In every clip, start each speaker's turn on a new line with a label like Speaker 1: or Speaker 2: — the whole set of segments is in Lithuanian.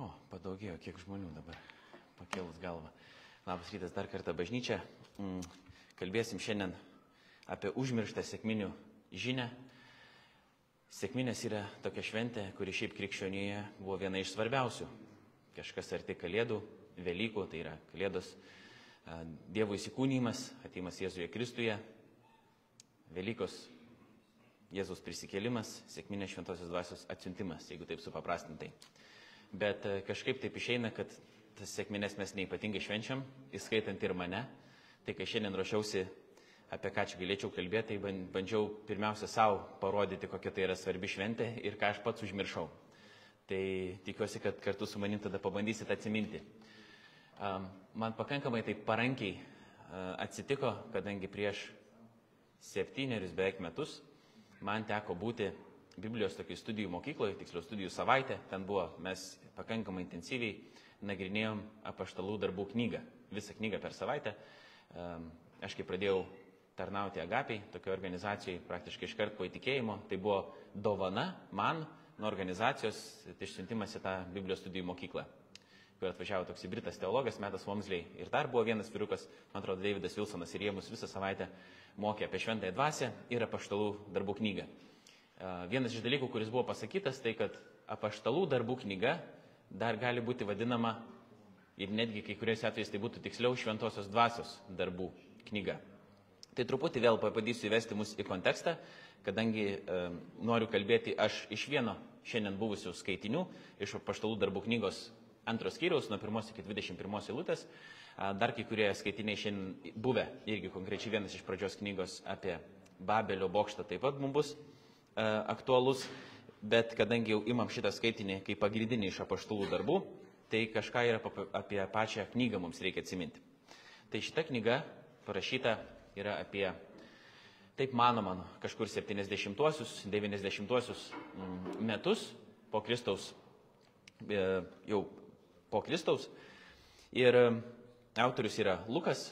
Speaker 1: O, padaugėjo, kiek žmonių dabar pakėlus galvą. Labas rytas dar kartą bažnyčia. Mm, Kalbėsim šiandien apie užmirštą sėkminių žinę. Sėkminės yra tokia šventė, kuri šiaip krikščionėje buvo viena iš svarbiausių. Kažkas arti Kalėdų, Velykų, tai yra Kalėdos Dievo įsikūnymas, ateimas Jėzuje Kristuje, Velykos Jėzaus prisikėlimas, sėkminės šventosios dvasios atsiuntimas, jeigu taip supaprastintai. Bet a, kažkaip taip išeina, kad tas sėkminės mes neipatingai švenčiam, įskaitant ir mane. Tai kai šiandien ruošiausi, apie ką čia galėčiau kalbėti, tai ban- bandžiau pirmiausia savo parodyti, kokia tai yra svarbi šventė ir ką aš pats užmiršau. Tai tikiuosi, kad kartu su manim tada pabandysite atsiminti. Man pakankamai taip parankiai atsitiko, kadangi prieš septynerius beveik metus man teko būti Biblijos tokiai studijų mokykloje, tiksliau studijų savaitė. Ten buvo, mes pakankamai intensyviai nagrinėjom apaštalų darbų knygą. Visą knygą per savaitę. Am, Aš kai pradėjau tarnauti Agapiai, tokio organizacijai praktiškai iškart po įtikėjimo, tai buvo dovana man nuo organizacijos tai išsiuntimas į tą Biblijos studijų mokyklą kur atvažiavo toks britas teologas, Metas Vomsliai. Ir dar buvo vienas vyrukas, man atrodo, Davidas Wilsonas, ir jie mus visą savaitę mokė apie šventąją dvasę ir apaštalų darbų knygą. Vienas iš dalykų, kuris buvo pasakytas, tai kad apaštalų darbų knyga dar gali būti vadinama, ir netgi kai kuriais atvejais tai būtų tiksliau, šventosios dvasios darbų knyga. Tai truputį vėl pabandysiu įvesti mus į kontekstą, kadangi e, noriu kalbėti aš iš vieno šiandien buvusių skaitinių, iš paštalų darbų knygos antros skyriaus, nuo 1 iki 21 eilutės. Dar kai kurie skaitiniai šiandien buvę, irgi konkrečiai vienas iš pradžios knygos apie Babelio bokštą taip pat mums bus aktualus, bet kadangi jau imam šitą skaitinį kaip pagrindinį iš apaštalų darbų, tai kažką ir apie- apie pačią knygą mums reikia atsiminti. Tai šita knyga parašyta yra apie, taip manoma, nu, kažkur 70-uosius, 90-uosius mm, metus po Kristaus, e, jau po Kristaus. Ir e, autorius yra Lukas,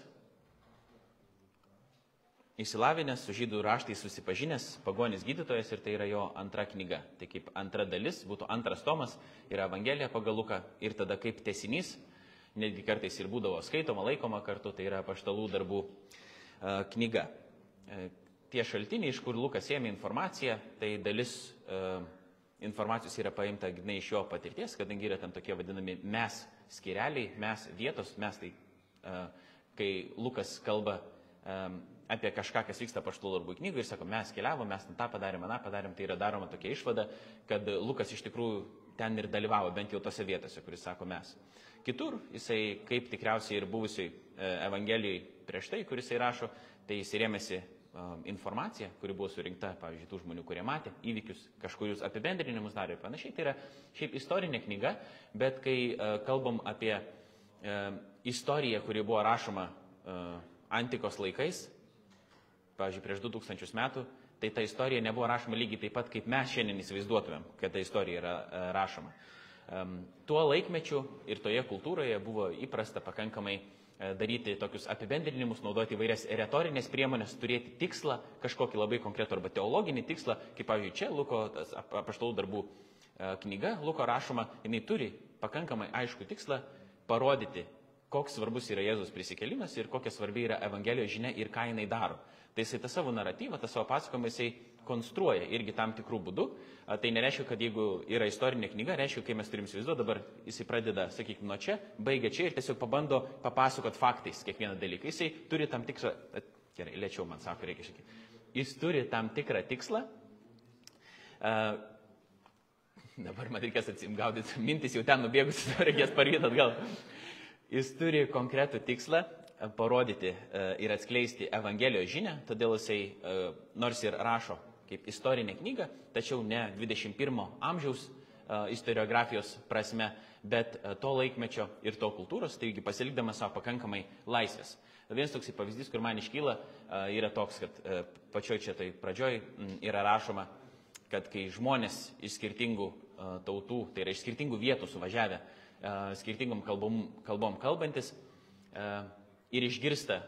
Speaker 1: Įsilavinęs, su žydų raštais susipažinęs, pagonis gydytojas ir tai yra jo antra knyga. Tai kaip antra dalis, būtų antras tomas, yra Evangelija pagal Luką ir tada kaip tesinys, netgi kartais ir būdavo skaitoma, laikoma kartu, tai yra paštalų darbų e, knyga. E, Tie šaltiniai, iš kur Lukas ėmė informaciją, tai dalis e, informacijos yra paimta grinai iš jo patirties, kadangi yra tam tokie vadinami mes skireliai, mes vietos, mes tai, kai Lukas kalba apie kažką, kas vyksta paštų darbų knygoje ir sako, mes keliavom, mes tą padarėm, tą padarėm, tai yra daroma tokia išvada, kad Lukas iš tikrųjų ten ir dalyvavo, bent jau tose vietose, kuris sako mes. Kitur jisai, kaip tikriausiai ir buvusiai e, Evangelijai prieš tai, kuris jisai rašo, tai jisai rėmėsi e, informacija, kuri buvo surinkta, pavyzdžiui, tų žmonių, kurie matė įvykius, kažkurius apibendrinimus darė ir panašiai. Tai yra šiaip istorinė knyga, bet kai e, kalbam apie istoriją, kuri buvo rašoma antikos laikais, pavyzdžiui, prieš 2000 metų, tai ta istorija nebuvo rašoma lygiai taip pat, kaip mes šiandien įsivaizduotumėm, kad ta istorija yra e, rašoma. Tuo laikmečiu ir toje kultūroje buvo įprasta pakankamai e, daryti tokius apibendrinimus, naudoti įvairias retorinės priemonės, turėti tikslą, kažkokį labai konkretų arba teologinį tikslą, kaip pavyzdžiui, čia Luko apaštalų darbų e, knyga, Luko rašoma, jinai turi pakankamai aišku tikslą parodyti, koks svarbus yra Jėzus prisikelimas ir kokia svarbi yra Evangelijos žinia ir ką jinai daro. Tai jisai tą savo naratyvą, tą savo pasakojimą jisai konstruoja irgi tam tikrų būdų. Tai nereiškia, kad jeigu yra istorinė knyga, reiškia, kai mes turim įsivaizduoti, dabar jisai pradeda, sakykime, nuo čia, baigia čia ir tiesiog pabando papasakot faktais kiekvieną dalyką. Jisai turi tam tikrą, gerai, lėčiau man sako, reikia tiek. Jis turi tam tikrą tikslą. A, Dabar man reikės atsimgaudyti, mintis jau ten nubėgus, reikės parvyti atgal. Jis turi konkretų tikslą parodyti e, ir atskleisti Evangelijos žinę, todėl jisai e, nors ir rašo kaip istorinė knyga, tačiau ne 21 amžiaus e, istoriografijos prasme, bet to laikmečio ir to kultūros, taigi pasilikdamas savo pakankamai laisvės. Vienas toks pavyzdys, kur man iškyla, yra toks, kad pačioj čia tai pradžioj yra rašoma, kad kai žmonės iš skirtingų tautų, tai yra iš skirtingų vietų suvažiavę, skirtingom kalbom, kalbom kalbantis ir išgirsta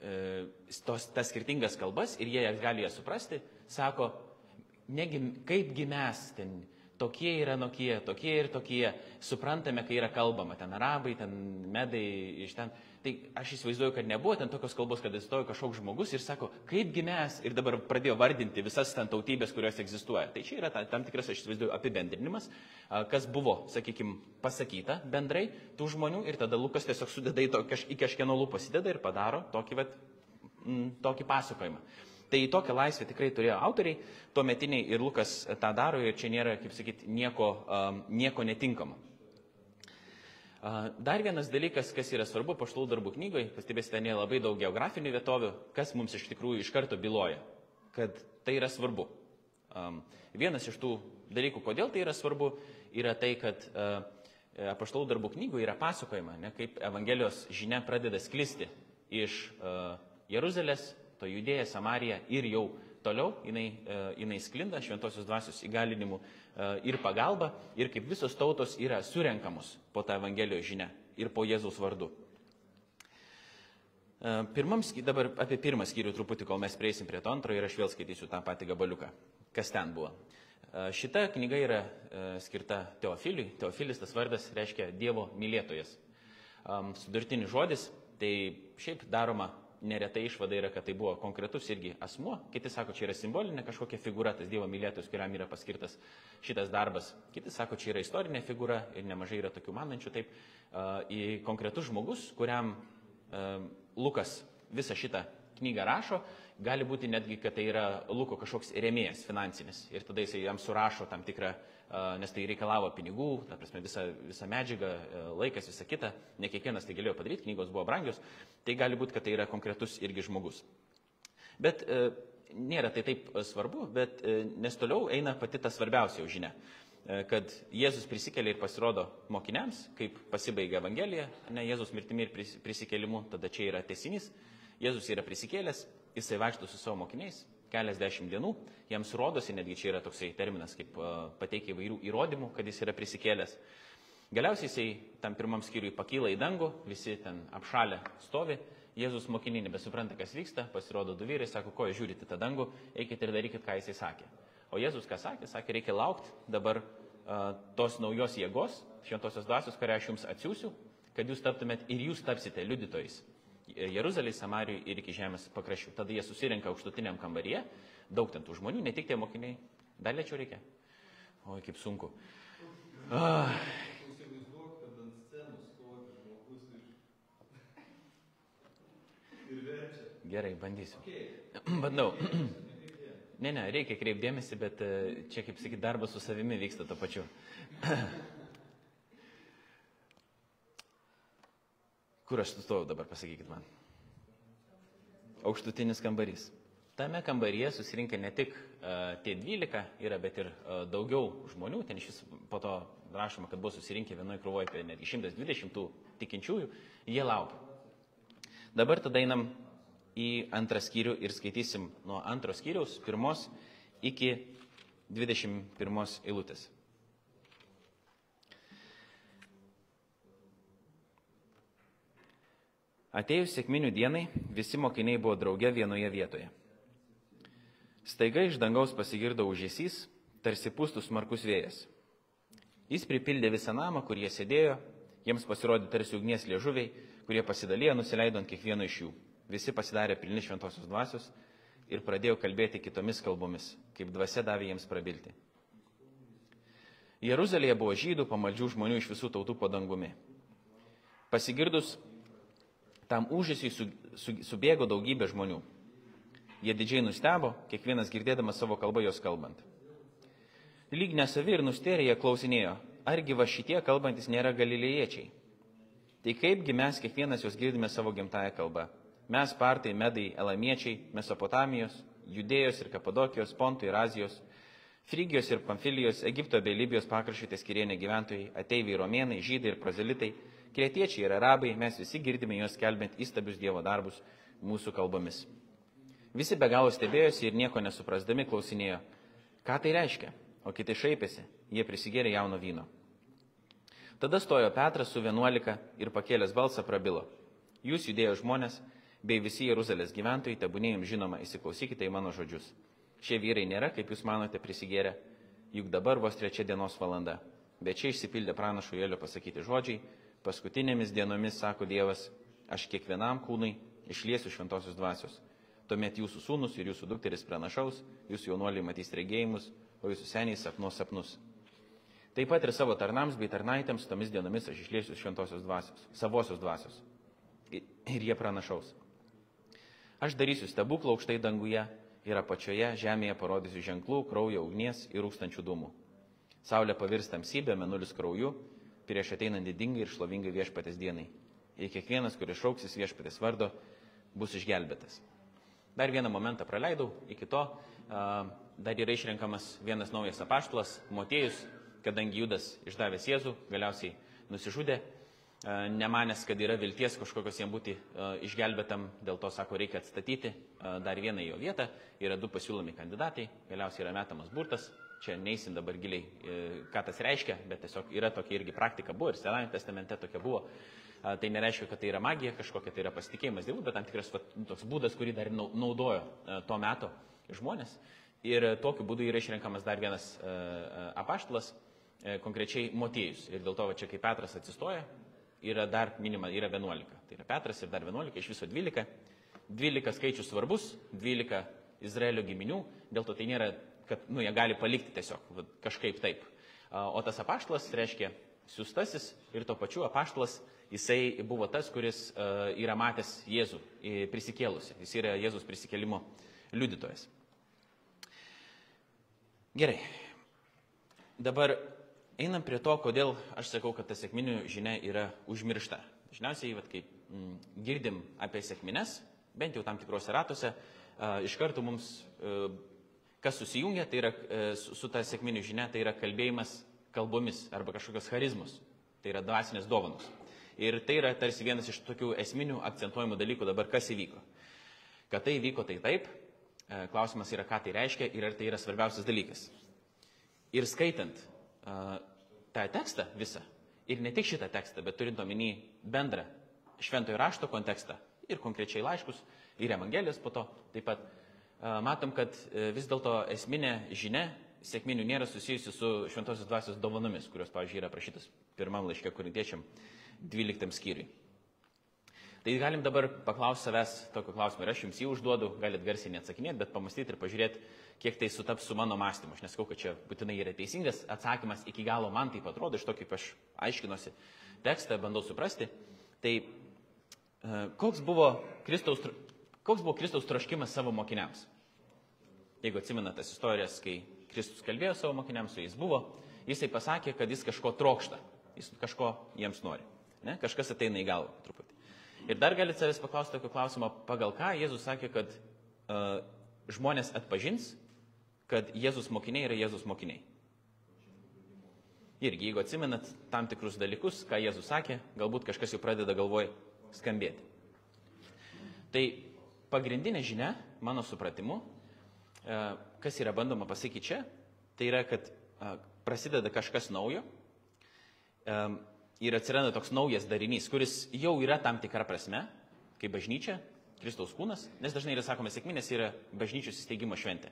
Speaker 1: e, tos, tas skirtingas kalbas ir jie gali jas suprasti, sako, negi, kaipgi mes ten tokie yra nokie, tokie ir tokie, suprantame, kai yra kalbama, ten arabai, ten medai iš ten. Tai aš įsivaizduoju, kad nebuvo ten tokios kalbos, kad įstojo kažkoks žmogus ir sako, kaipgi mes, ir dabar pradėjo vardinti visas ten tautybės, kurios egzistuoja. Tai čia yra tam tikras, aš įsivaizduoju, apibendrinimas, kas buvo, sakykime, pasakyta bendrai tų žmonių ir tada Lukas tiesiog sudeda į, to, į kažkieno lūpą, pasideda ir padaro tokį, vat, m, tokį pasakojimą. Tai tokią laisvę tikrai turėjo autoriai, tuo metiniai ir Lukas tą daro ir čia nėra, kaip sakyti, nieko, um, nieko netinkamo. Dar vienas dalykas, kas yra svarbu paštų darbų knygoje, pastebėsite, ten yra labai daug geografinių vietovių, kas mums iš tikrųjų iš karto byloja, kad tai yra svarbu. Vienas iš tų dalykų, kodėl tai yra svarbu, yra tai, kad apaštalų darbų knygoje yra pasakojama, ne, kaip Evangelijos žinia pradeda sklisti iš Jeruzalės, to judėja Samarija ir jau toliau jinai, jinai sklinda šventosios dvasios įgalinimu E, ir pagalba, ir kaip visos tautos yra surenkamos po tą Evangelijos žinę ir po Jėzaus vardu. E, pirmam, dabar apie pirmą skyrių truputį, kol mes prieisim prie to antro ir aš vėl skaitysiu tą patį gabaliuką, kas ten buvo. E, šita knyga yra skirta Teofiliui. Teofilis tas vardas reiškia Dievo mylėtojas. Sudurtinis žodis, tai šiaip daroma neretai išvada yra, kad tai buvo konkretus irgi asmuo, kiti sako, čia yra simbolinė kažkokia figūra, tas Dievo mylėtojas, kuriam yra paskirtas šitas darbas, kiti sako, čia yra istorinė figūra ir nemažai yra tokių manančių taip, į konkretus žmogus, kuriam Lukas visą šitą knygą rašo, gali būti netgi, kad tai yra Luko kažkoks remėjas finansinis ir tada jisai jam surašo tam tikrą nes tai reikalavo pinigų, ta prasme, visa, visa medžiaga, laikas, visa kita, ne kiekvienas tai galėjo padaryti, knygos buvo brangios, tai gali būti, kad tai yra konkretus irgi žmogus. Bet nėra tai taip svarbu, bet nes toliau eina pati ta svarbiausia žinia kad Jėzus prisikelia ir pasirodo mokiniams, kaip pasibaigia Evangelija, ne Jėzus mirtimi ir prisikelimu, tada čia yra tesinys, Jėzus yra prisikėlęs, jisai vaikšto su savo mokiniais, keliasdešimt dienų, jiems rodosi, netgi čia yra toksai terminas, kaip pateikia įvairių įrodymų, kad jis yra prisikėlęs. Galiausiai jisai tam pirmam skyriui pakyla į dangų, visi ten apšalę stovi, Jėzus mokiniai nebesupranta, kas vyksta, pasirodo du vyrai, sako, ko jūs žiūrite tą dangų, eikite ir darykit, ką jisai sakė. O Jėzus ką sakė? Sakė, reikia laukti dabar uh, tos naujos jėgos, šventosios dvasios, kurią aš jums atsiųsiu, kad jūs taptumėt ir jūs tapsite liudytojais Jeruzalėje, Samarijoje ir iki žemės pakraščių. Tada jie susirenka aukštutiniam kambaryje, daug ten tų žmonių, ne tik tie mokiniai. Dar lėčiau reikia. Oi, kaip sunku. Ah. Gerai, bandysiu. Bandau. Ne, ne, reikia kreipdėmėsi, bet e, čia, kaip sakyti, darbas su savimi vyksta to pačiu. Kur aš sustojau dabar, pasakykit man. Aukštutinis kambarys. Tame kambaryje susirinkę ne tik uh, tie 12 yra, bet ir uh, daugiau žmonių. Ten iš vis po to rašoma, kad buvo susirinkę vienoje krūvoje apie netgi 120 tų tikinčiųjų. Jie laukia. Dabar tada einam į antrą skyrių ir skaitysim nuo antro skyriaus, pirmos iki 21 eilutės. Atėjus sėkminių dienai, visi mokiniai buvo drauge vienoje vietoje. Staiga iš dangaus pasigirdo užėsys, tarsi pūstų smarkus vėjas. Jis pripildė visą namą, kur jie sėdėjo, jiems pasirodė tarsi ugnies liežuviai, kurie pasidalijo, nusileido ant kiekvieno iš jų. Visi pasidarė pilni šventosios dvasios ir pradėjo kalbėti kitomis kalbomis, kaip dvasia davė jiems prabilti. Jeruzalėje buvo žydų, pamaldžių žmonių iš visų tautų po dangumi. Pasigirdus Tam užėsiui su, su, subėgo daugybė žmonių. Jie didžiai nustebo, kiekvienas girdėdamas savo kalbą jos kalbant. Lyg nesavi ir nustėrė jie klausinėjo, argi va šitie kalbantis nėra galilėjiečiai. Tai kaipgi mes kiekvienas juos girdime savo gimtają kalbą. Mes partai, medai, elamiečiai, Mesopotamijos, Judėjos ir Kapadokijos, Ponto ir Azijos, Frygijos ir Pamfilijos, Egipto bei Libijos pakraščių teskirienė gyventojai, ateiviai romėnai, žydai ir prozelitai, Kretiečiai ir arabai, mes visi girdime juos kelbent įstabius Dievo darbus mūsų kalbomis. Visi be galo stebėjosi ir nieko nesuprasdami klausinėjo, ką tai reiškia, o kiti šaipėsi, jie prisigėrė jauno vyno. Tada stojo Petras su vienuolika ir pakėlęs balsą prabilo. Jūs judėjo žmonės, bei visi Jeruzalės gyventojai, tebūnėjim žinoma, įsiklausykite į mano žodžius. Šie vyrai nėra, kaip jūs manote, prisigėrę, juk dabar vos trečia dienos valanda. Bet čia išsipildė pranašo Jėlio pasakyti žodžiai, paskutinėmis dienomis, sako Dievas, aš kiekvienam kūnui išliesiu šventosios dvasios. Tuomet jūsų sūnus ir jūsų dukteris pranašaus, jūsų jaunuoliai matys regėjimus, o jūsų seniai sapnuos sapnus. Taip pat ir savo tarnams bei tarnaitėms tomis dienomis aš išliesiu šventosios dvasios, savosios dvasios. Ir jie pranašaus. Aš darysiu stebuklą aukštai danguje ir apačioje žemėje parodysiu ženklų, kraujo, ugnies ir rūkstančių dūmų. Saulė pavirs tamsybė, menulis krauju, prieš ateinant didingai ir šlovingai viešpatės dienai. Ir kiekvienas, kuris šauksis viešpatės vardo, bus išgelbėtas. Dar vieną momentą praleidau, iki to dar yra išrenkamas vienas naujas apaštlas, Motiejus, kadangi Judas išdavęs Jėzų, galiausiai nusižudė, nemanęs, kad yra vilties kažkokios jam būti išgelbėtam, dėl to sako, reikia atstatyti dar vieną jo vietą, yra du pasiūlomi kandidatai, galiausiai yra metamas burtas, čia neįsim dabar giliai, ką tas reiškia, bet tiesiog yra tokia irgi praktika buvo ir Senajame testamente tokia buvo. Tai nereiškia, kad tai yra magija kažkokia, tai yra pasitikėjimas Dievu, bet tam tikras va, toks būdas, kurį dar naudojo to meto žmonės. Ir tokiu būdu yra išrenkamas dar vienas apaštalas, konkrečiai Motiejus. Ir dėl to, va, čia kai Petras atsistoja, yra dar minima, yra 11. Tai yra Petras ir dar 11, iš viso 12. 12 skaičius svarbus, 12 Izraelio giminių, dėl to tai nėra, kad nu, jie gali palikti tiesiog va, kažkaip taip. O tas apaštalas reiškia siūstasis ir to pačiu apaštalas jisai buvo tas, kuris yra matęs Jėzų prisikėlusi. Jis yra Jėzus prisikėlimo liudytojas. Gerai. Dabar einam prie to, kodėl aš sakau, kad ta sėkminių žinia yra užmiršta. Dažniausiai, vat, kai mm, girdim apie sėkmines, bent jau tam tikrose ratuose, uh, iš karto mums, uh, kas susijungia, tai yra uh, su, su ta sėkminių žinia, tai yra kalbėjimas kalbomis arba kažkokios charizmos, tai yra dvasinės dovanos. Ir tai yra tarsi vienas iš tokių esminių akcentuojamų dalykų dabar, kas įvyko. Kad tai įvyko, tai taip. Klausimas yra, ką tai reiškia ir ar tai yra svarbiausias dalykas. Ir skaitant uh, tą tekstą visą, ir ne tik šitą tekstą, bet turint omeny bendrą šventojo rašto kontekstą ir konkrečiai laiškus, ir evangelijas po to taip pat, uh, matom, kad uh, vis dėlto esminė žinia sėkminių nėra susijusi su šventosios dvasios dovanomis, kurios, pavyzdžiui, yra prašytas pirmam laiškė korintiečiam 12 skyriui. Tai galim dabar paklausti savęs tokio klausimo ir aš jums jį užduodu, galit garsiai neatsakinėti, bet pamastyti ir pažiūrėti, kiek tai sutaps su mano mąstymu. Aš nesakau, kad čia būtinai yra teisingas atsakymas, iki galo man taip atrodo, iš to, kaip aš aiškinosi tekstą, bandau suprasti. Tai koks buvo Kristaus, koks buvo Kristaus troškimas savo mokiniams? Jeigu atsimena tas istorijas, kai Kristus kalbėjo savo mokiniams, su jais buvo, jisai pasakė, kad jis kažko trokšta, jis kažko jiems nori. Ne? Kažkas ateina į galvą truputį. Ir dar galite savęs paklausti tokio klausimo, pagal ką Jėzus sakė, kad uh, žmonės atpažins, kad Jėzus mokiniai yra Jėzus mokiniai. Irgi, jeigu atsimenat tam tikrus dalykus, ką Jėzus sakė, galbūt kažkas jau pradeda galvoj skambėti. Tai pagrindinė žinia, mano supratimu, uh, kas yra bandoma pasakyti čia, tai yra, kad uh, prasideda kažkas naujo, um, ir atsiranda toks naujas darinys, kuris jau yra tam tikra prasme, kaip bažnyčia, Kristaus kūnas, nes dažnai yra sakoma, sėkminės yra bažnyčios įsteigimo šventė.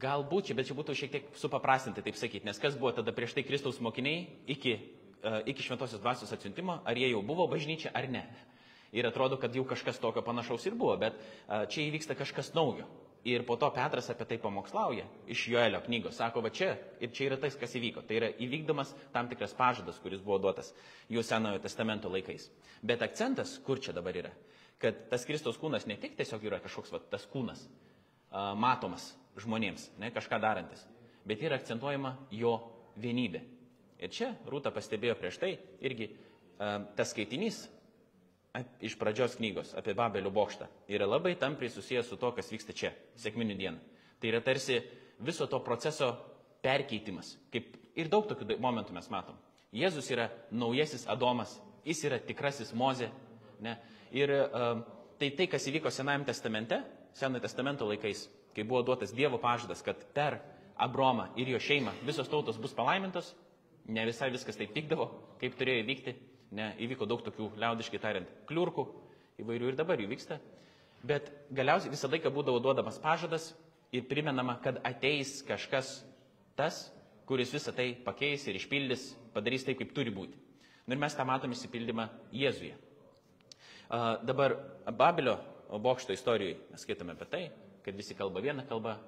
Speaker 1: Galbūt čia, bet čia būtų šiek tiek supaprastinti, taip sakyti, nes kas buvo tada prieš tai Kristaus mokiniai iki, iki šventosios dvasios atsiuntimo, ar jie jau buvo bažnyčia ar ne. Ir atrodo, kad jau kažkas tokio panašaus ir buvo, bet čia įvyksta kažkas naujo. Ir po to Petras apie tai pamokslauja iš Joelio knygos. Sako, va čia ir čia yra tas, kas įvyko. Tai yra įvykdomas tam tikras pažadas, kuris buvo duotas jų Senojo testamento laikais. Bet akcentas, kur čia dabar yra, kad tas Kristaus kūnas ne tik tiesiog yra kažkoks va, tas kūnas, matomas žmonėms, ne kažką darantis, bet yra akcentuojama jo vienybė. Ir čia Rūta pastebėjo prieš tai irgi tas skaitinys iš pradžios knygos apie Babelio bokštą yra labai tampriai susijęs su to, kas vyksta čia, sėkminių dieną. Tai yra tarsi viso to proceso perkeitimas. Kaip ir daug tokių momentų mes matom. Jėzus yra naujasis Adomas, jis yra tikrasis Mozė. Ne? Ir uh, tai tai, kas įvyko Senajame testamente, Senojo testamento laikais, kai buvo duotas Dievo pažadas, kad per Abromą ir jo šeimą visos tautos bus palaimintos, ne visai viskas taip tikdavo, kaip turėjo įvykti ne, įvyko daug tokių, liaudiškai tariant, kliurkų, įvairių ir dabar jų vyksta. Bet galiausiai visą laiką būdavo duodamas pažadas ir primenama, kad ateis kažkas Tas, kuris visą tai pakeis ir išpildys, padarys taip, kaip turi būti. Nu ir mes tą matom įsipildymą Jėzuje. A, dabar Babilio bokšto istorijoje mes skaitome apie tai, kad visi kalba vieną kalbą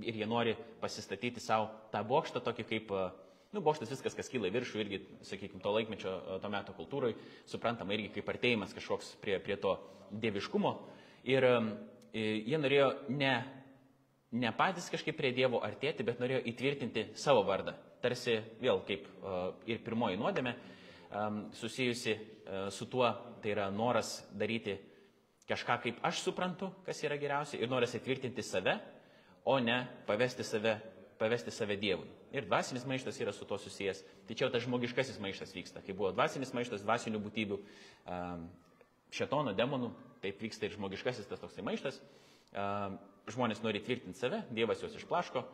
Speaker 1: ir jie nori pasistatyti savo tą bokštą tokį kaip, nu, bokštas viskas, kas kyla į viršų, irgi, sakykime, to laikmečio, to meto kultūroje, suprantama irgi kaip artėjimas kažkoks prie, prie to dieviškumo. Ir jie norėjo ne, ne patys kažkaip prie Dievo artėti, bet norėjo įtvirtinti savo vardą. Tarsi vėl kaip ir pirmoji nuodėmė susijusi su tuo, tai yra noras daryti kažką, kaip aš suprantu, kas yra geriausia, ir noras įtvirtinti save, o ne pavesti save, pavesti save Dievui. Ir dvasinis maištas yra su to susijęs. Tai čia jau tas žmogiškasis maištas vyksta. Kai buvo dvasinis maištas, dvasinių būtybių, šetono, demonų, taip vyksta ir žmogiškasis tas toksai maištas. Žmonės nori tvirtinti save, Dievas juos išplaško,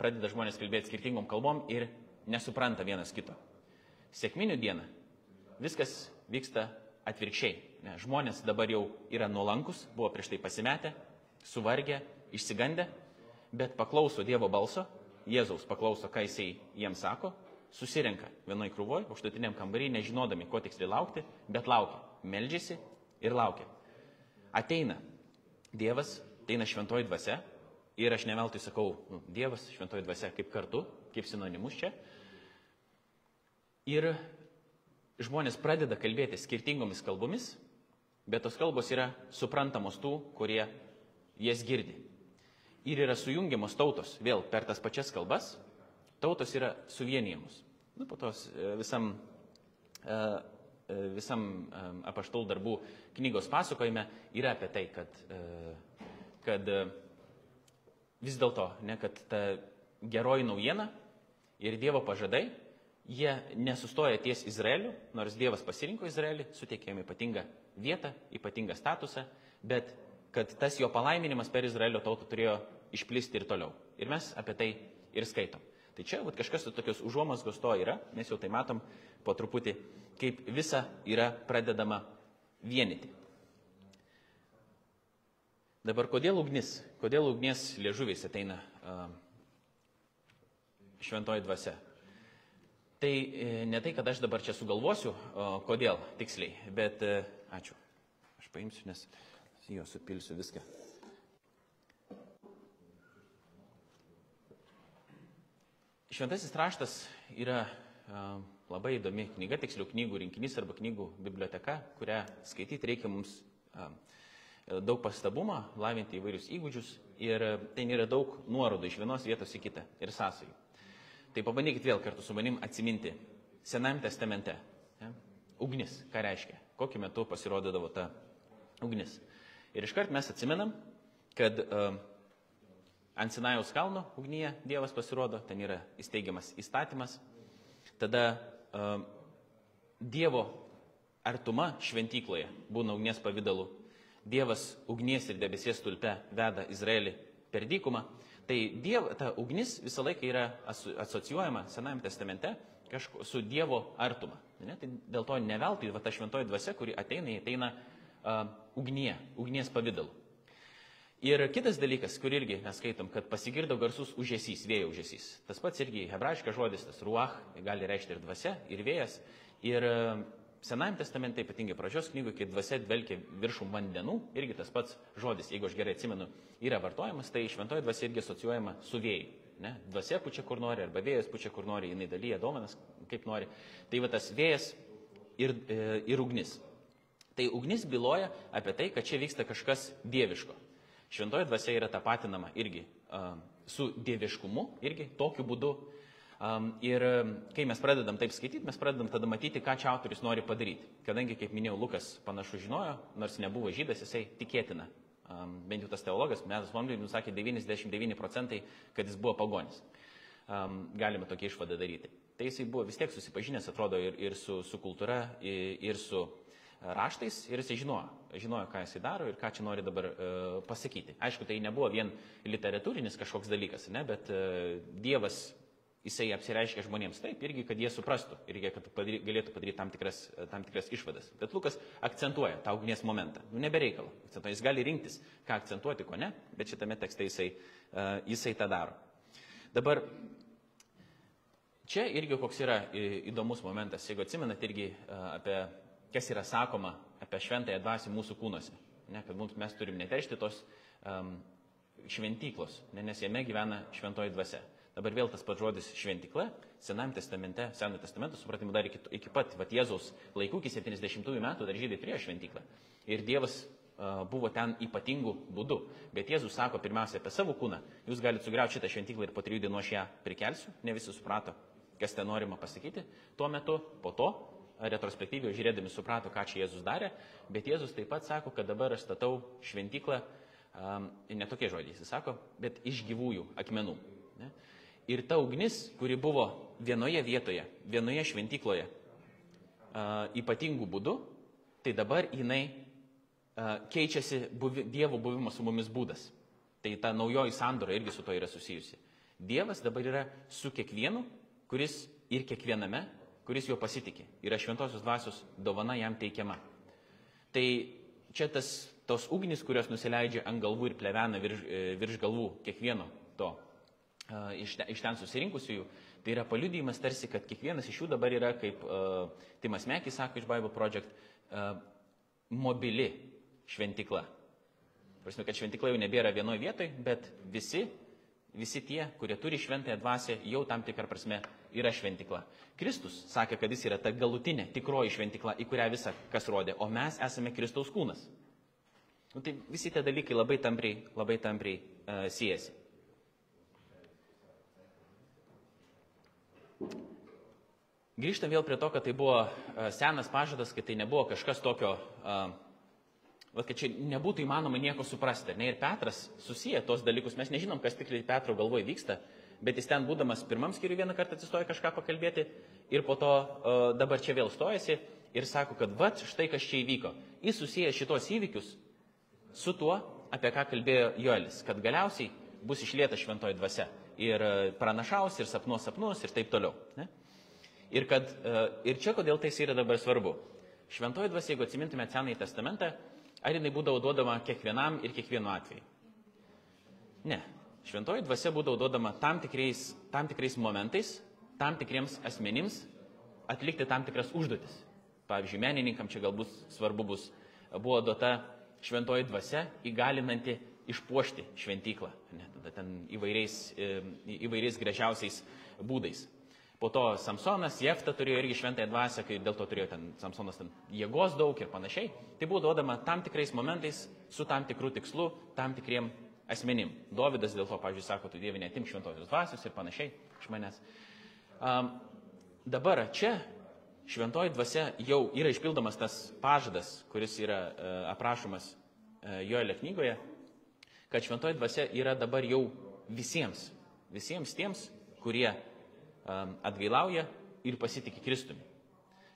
Speaker 1: pradeda žmonės kalbėti skirtingom kalbom ir nesupranta vienas kito. Sėkminių dieną viskas vyksta atvirkščiai. Žmonės dabar jau yra nuolankus, buvo prieš tai pasimetę, suvargę, išsigandę, bet paklauso Dievo balso, Jėzaus paklauso, ką jisai jiems sako, susirenka vienoj krūvoj, aukštutiniam kambarį, nežinodami, ko tiksliai laukti, bet laukia, meldžiasi ir laukia. Ateina Dievas, ateina šventoji dvasia ir aš neveltui sakau, nu, Dievas, šventoji dvasia kaip kartu, kaip sinonimus čia. Ir žmonės pradeda kalbėti skirtingomis kalbomis, bet tos kalbos yra suprantamos tų, kurie jas girdi ir yra sujungiamos tautos vėl per tas pačias kalbas, tautos yra suvienijamos. Nu, po tos e, visam, e, e, visam apaštul darbų knygos pasakojime yra apie tai, kad, kad vis dėlto, ne, kad ta geroji naujiena ir Dievo pažadai, jie nesustoja ties Izraeliu, nors Dievas pasirinko Izraelį, suteikė jam ypatingą vietą, ypatingą statusą, bet kad tas jo palaiminimas per Izraelio tautą turėjo išplisti ir toliau. Ir mes apie tai ir skaitom. Tai čia vat, kažkas tokios užuomasgos to yra, mes jau tai matom po truputį, kaip visa yra pradedama vienyti. Dabar kodėl ugnis? Kodėl ugnies liežuviais ateina uh, šventoji dvasia? Tai e, ne tai, kad aš dabar čia sugalvosiu, uh, kodėl tiksliai, bet uh, ačiū. Aš paimsiu, nes jo supilsiu viską. Šventasis raštas yra a, labai įdomi knyga, tiksliau knygų rinkinys arba knygų biblioteka, kurią skaityti reikia mums a, daug pastabumą, lavinti įvairius įgūdžius ir ten yra daug nuorodų iš vienos vietos į kitą ir sąsajų. Tai pabandykit vėl kartu su manim atsiminti Senajame testamente. Ja? Ugnis, ką reiškia, kokiu metu pasirodydavo ta ugnis. Ir iškart mes atsimenam, kad uh, Ant Sinajaus kalno ugnyje Dievas pasirodo, ten yra įsteigiamas įstatymas. Tada uh, Dievo artuma šventykloje būna ugnies pavydalu. Dievas ugnies ir debesies tulpe veda Izraelį per dykumą. Tai diev, ta ugnis visą laiką yra asocijuojama Senajame testamente kažko, su Dievo artuma. Ne? Tai dėl to neveltui va, ta šventoji dvasia, kuri ateina, ateina uh, ugnie, ugnies pavydalu. Ir kitas dalykas, kur irgi mes skaitom, kad pasigirdo garsus užėsys, vėjo užėsys. Tas pats irgi hebrajiškas žodis, tas ruach, gali reikšti ir dvasia, ir vėjas. Ir e, Senajame testamente, ypatingai pradžios knygoje, kai dvasia dvelkia viršum vandenų, irgi tas pats žodis, jeigu aš gerai atsimenu, yra vartojamas, tai šventoji dvasia irgi asocijuojama su vėjai. Ne? Dvasia pučia kur nori, arba vėjas pučia kur nori, jinai dalyja domenas kaip nori. Tai va tas vėjas ir, e, ir ugnis. Tai ugnis byloja apie tai, kad čia vyksta kažkas dieviško. Šventoji dvasia yra tapatinama irgi su dieviškumu, irgi tokiu būdu. Ir kai mes pradedam taip skaityti, mes pradedam tada matyti, ką čia autoris nori padaryti. Kadangi, kaip minėjau, Lukas panašu žinojo, nors nebuvo žydas, jisai tikėtina. Bent jau tas teologas, Metas Londonui nusakė 99 procentai, kad jis buvo pagonis. Galime tokia išvada daryti. Tai jisai buvo vis tiek susipažinęs, atrodo, ir, ir su, su kultūra, ir, ir su raštais ir jisai žinojo, žinojo, ką jisai daro ir ką čia nori dabar e, pasakyti. Aišku, tai nebuvo vien literatūrinis kažkoks dalykas, ne, bet e, Dievas jisai apsireiškia žmonėms taip irgi, kad jie suprastų ir jie padary, galėtų padaryti tam tikras, tam tikras išvadas. Bet Lukas akcentuoja tą ugnies momentą. Nu, nebereikalo. Jis gali rinktis, ką akcentuoti, ko ne, bet šitame tekste jisai, uh, jisai tą daro. Dabar Čia irgi koks yra įdomus momentas, jeigu atsimenat irgi apie, kas yra sakoma apie šventąją dvasį mūsų kūnuose. Ne, kad mums mes turim neteršti tos um, šventyklos, ne, nes jame gyvena šventoji dvasia. Dabar vėl tas pats žodis šventykla, Senajame testamente, Senojo testamento supratimu dar iki, iki pat vat, Jėzaus laikų, iki 70 metų dar žydai turėjo šventyklą. Ir Dievas uh, buvo ten ypatingų būdų. Bet Jėzus sako pirmiausia apie savo kūną. Jūs galite sugriauti šitą šventyklą ir po trijų dienų aš ją prikelsiu. Ne visi suprato, kas ten norima pasakyti. Tuo metu, po to, retrospektyviai žiūrėdami suprato, ką čia Jėzus darė. Bet Jėzus taip pat sako, kad dabar aš statau šventyklą, um, ne tokie žodžiai jis sako, bet iš gyvųjų akmenų. Ne? Ir ta ugnis, kuri buvo vienoje vietoje, vienoje šventykloje, uh, ypatingų būdų, tai dabar jinai uh, keičiasi buvi, Dievo buvimo su mumis būdas. Tai ta naujoji sandora irgi su to yra susijusi. Dievas dabar yra su kiekvienu, kuris ir kiekviename, kuris juo pasitikė. Yra šventosios dvasios dovana jam teikiama. Tai čia tas, tos ugnis, kurios nusileidžia ant galvų ir plevena virš, e, virš galvų kiekvieno to iš, iš ten susirinkusiųjų, tai yra paliudijimas tarsi, kad kiekvienas iš jų dabar yra, kaip uh, Timas Mekis sako iš Bible Project, uh, mobili šventikla. Prasme, kad šventikla jau nebėra vienoje vietoje, bet visi, visi tie, kurie turi šventąją dvasę, jau tam tikrą prasme yra šventikla. Kristus sakė, kad jis yra ta galutinė, tikroji šventikla, į kurią visą kas rodė, o mes esame Kristaus kūnas. Nu, tai visi tie dalykai labai tampriai, labai tampriai uh, siejasi. Grįžtam vėl prie to, kad tai buvo senas pažadas, kad tai nebuvo kažkas tokio, va, kad čia nebūtų įmanoma nieko suprasti. Ne? Ir Petras susiję tos dalykus, mes nežinom, kas tikrai Petro galvoje vyksta, bet jis ten būdamas pirmam skiriui vieną kartą atsistoja kažką pakalbėti ir po to dabar čia vėl stojasi ir sako, kad va, štai kas čia įvyko. Jis susiję šitos įvykius su tuo, apie ką kalbėjo Joelis, kad galiausiai bus išlieta šventoji dvasia ir pranašaus, ir sapnuos sapnus, ir taip toliau. Ne? Ir, kad, ir čia kodėl tai yra dabar svarbu. Šventoji dvasia, jeigu atsimintumėte Senąjį testamentą, ar jinai būdavo duodama kiekvienam ir kiekvienu atveju? Ne. Šventoji dvasia būdavo duodama tam tikrais, tam tikrais momentais, tam tikriems asmenims atlikti tam tikras užduotis. Pavyzdžiui, menininkam čia galbūt svarbu bus, buvo duota šventoji dvasia įgalinanti išpuošti šventyklą, ne, tada ten įvairiais, įvairiais gražiausiais būdais. Po to Samsonas, Jefta turėjo irgi šventąją dvasę, kai dėl to turėjo ten Samsonas ten jėgos daug ir panašiai. Tai buvo duodama tam tikrais momentais, su tam tikrų tikslu, tam tikriem asmenim. Dovydas dėl to, pavyzdžiui, sako, tu dievė netim šventosios dvasios ir panašiai iš manęs. Um, dabar čia šventoji dvasia jau yra išpildomas tas pažadas, kuris yra uh, aprašomas uh, Joelio knygoje, kad šventoji dvasia yra dabar jau visiems, visiems tiems, kurie um, atgailauja ir pasitikė Kristumi.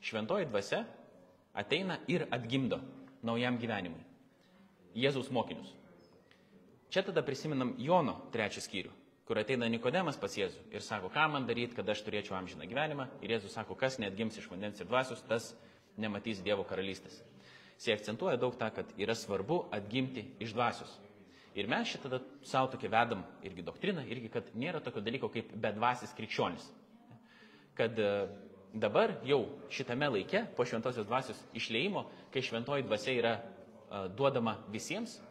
Speaker 1: Šventoji dvasia ateina ir atgimdo naujam gyvenimui. Jėzaus mokinius. Čia tada prisiminam Jono trečią skyrių, kur ateina Nikodemas pas Jėzų ir sako, ką man daryti, kad aš turėčiau amžiną gyvenimą. Ir Jėzus sako, kas neatgims iš vandens ir dvasios, tas nematys Dievo karalystės. Jis akcentuoja daug tą, kad yra svarbu atgimti iš dvasios. Ir mes šitą savo tokį vedam irgi doktriną, irgi, kad nėra tokio dalyko kaip bedvasis krikščionis. Kad e, dabar jau šitame laike, po šventosios dvasios išleimo, kai šventoji dvasia yra uh, duodama visiems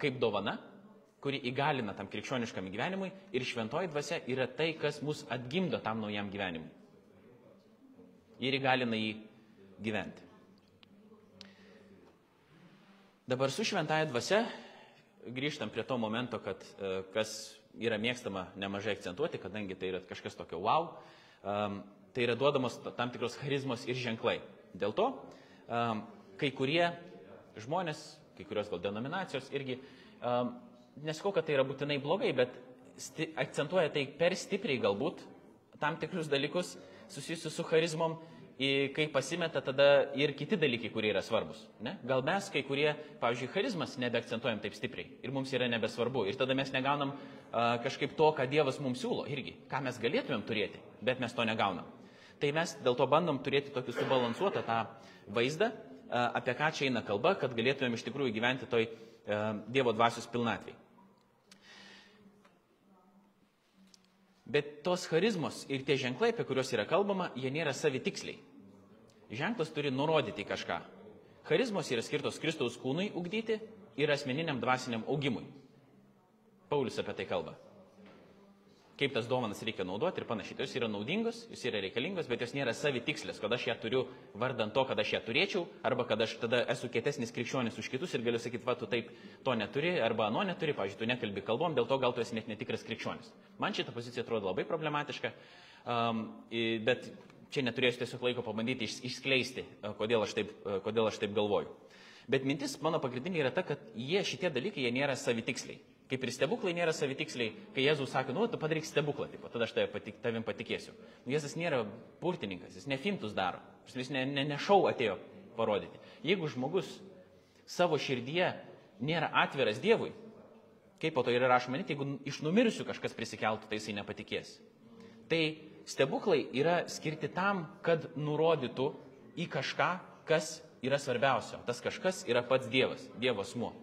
Speaker 1: kaip dovana, kuri įgalina tam krikščioniškam gyvenimui ir šventoji dvasia yra tai, kas mus atgimdo tam naujam gyvenimui. Ir įgalina jį gyventi. Dabar su šventąją dvasia grįžtam prie to momento, kad kas yra mėgstama nemažai akcentuoti, kadangi tai yra kažkas tokio wow, tai yra duodamos tam tikros charizmos ir ženklai. Dėl to kai kurie žmonės, kai kurios gal denominacijos irgi, um, nesakau, kad tai yra būtinai blogai, bet akcentuoja tai per stipriai galbūt tam tikrus dalykus susijusius su charizmom kai pasimeta tada ir kiti dalykai, kurie yra svarbus. Ne? Gal mes kai kurie, pavyzdžiui, charizmas nebeakcentuojam taip stipriai ir mums yra nebesvarbu. Ir tada mes negaunam a, kažkaip to, ką Dievas mums siūlo irgi, ką mes galėtumėm turėti, bet mes to negaunam. Tai mes dėl to bandom turėti tokį subalansuotą tą vaizdą, apie ką čia eina kalba, kad galėtumėm iš tikrųjų gyventi toj a, Dievo dvasios pilnatvėj. Bet tos charizmos ir tie ženklai, apie kuriuos yra kalbama, jie nėra savitiksliai. Ženklas turi nurodyti kažką. Charizmos yra skirtos Kristaus kūnui ugdyti ir asmeniniam dvasiniam augimui. Paulius apie tai kalba kaip tas dovanas reikia naudoti ir panašiai. Tai jos yra naudingos, jos yra reikalingos, bet jos nėra savitikslės, kad aš ją turiu vardant to, kad aš ją turėčiau, arba kad aš tada esu kietesnis krikščionis už kitus ir galiu sakyti, va, tu taip to neturi, arba ano neturi, pavyzdžiui, tu nekalbi kalbom, dėl to gal tu esi net netikras krikščionis. Man šita pozicija atrodo labai problematiška, um, bet čia neturėsiu tiesiog laiko pabandyti išskleisti, kodėl aš taip, kodėl aš taip galvoju. Bet mintis mano pagrindinė yra ta, kad jie šitie dalykai, jie nėra savitiksliai. Kaip ir stebuklai nėra savitiksliai, kai Jėzus sako, nu, tu padaryk stebuklą, taip, tada aš patik, tavim patikėsiu. Nu, Jėzus nėra purtininkas, jis ne fintus daro, jis ne, ne, ne šau atėjo parodyti. Jeigu žmogus savo širdyje nėra atviras Dievui, kaip po to yra rašoma, net jeigu iš numirusių kažkas prisikeltų, tai jisai nepatikės. Tai stebuklai yra skirti tam, kad nurodytų į kažką, kas yra svarbiausia. Tas kažkas yra pats Dievas, Dievo asmuo.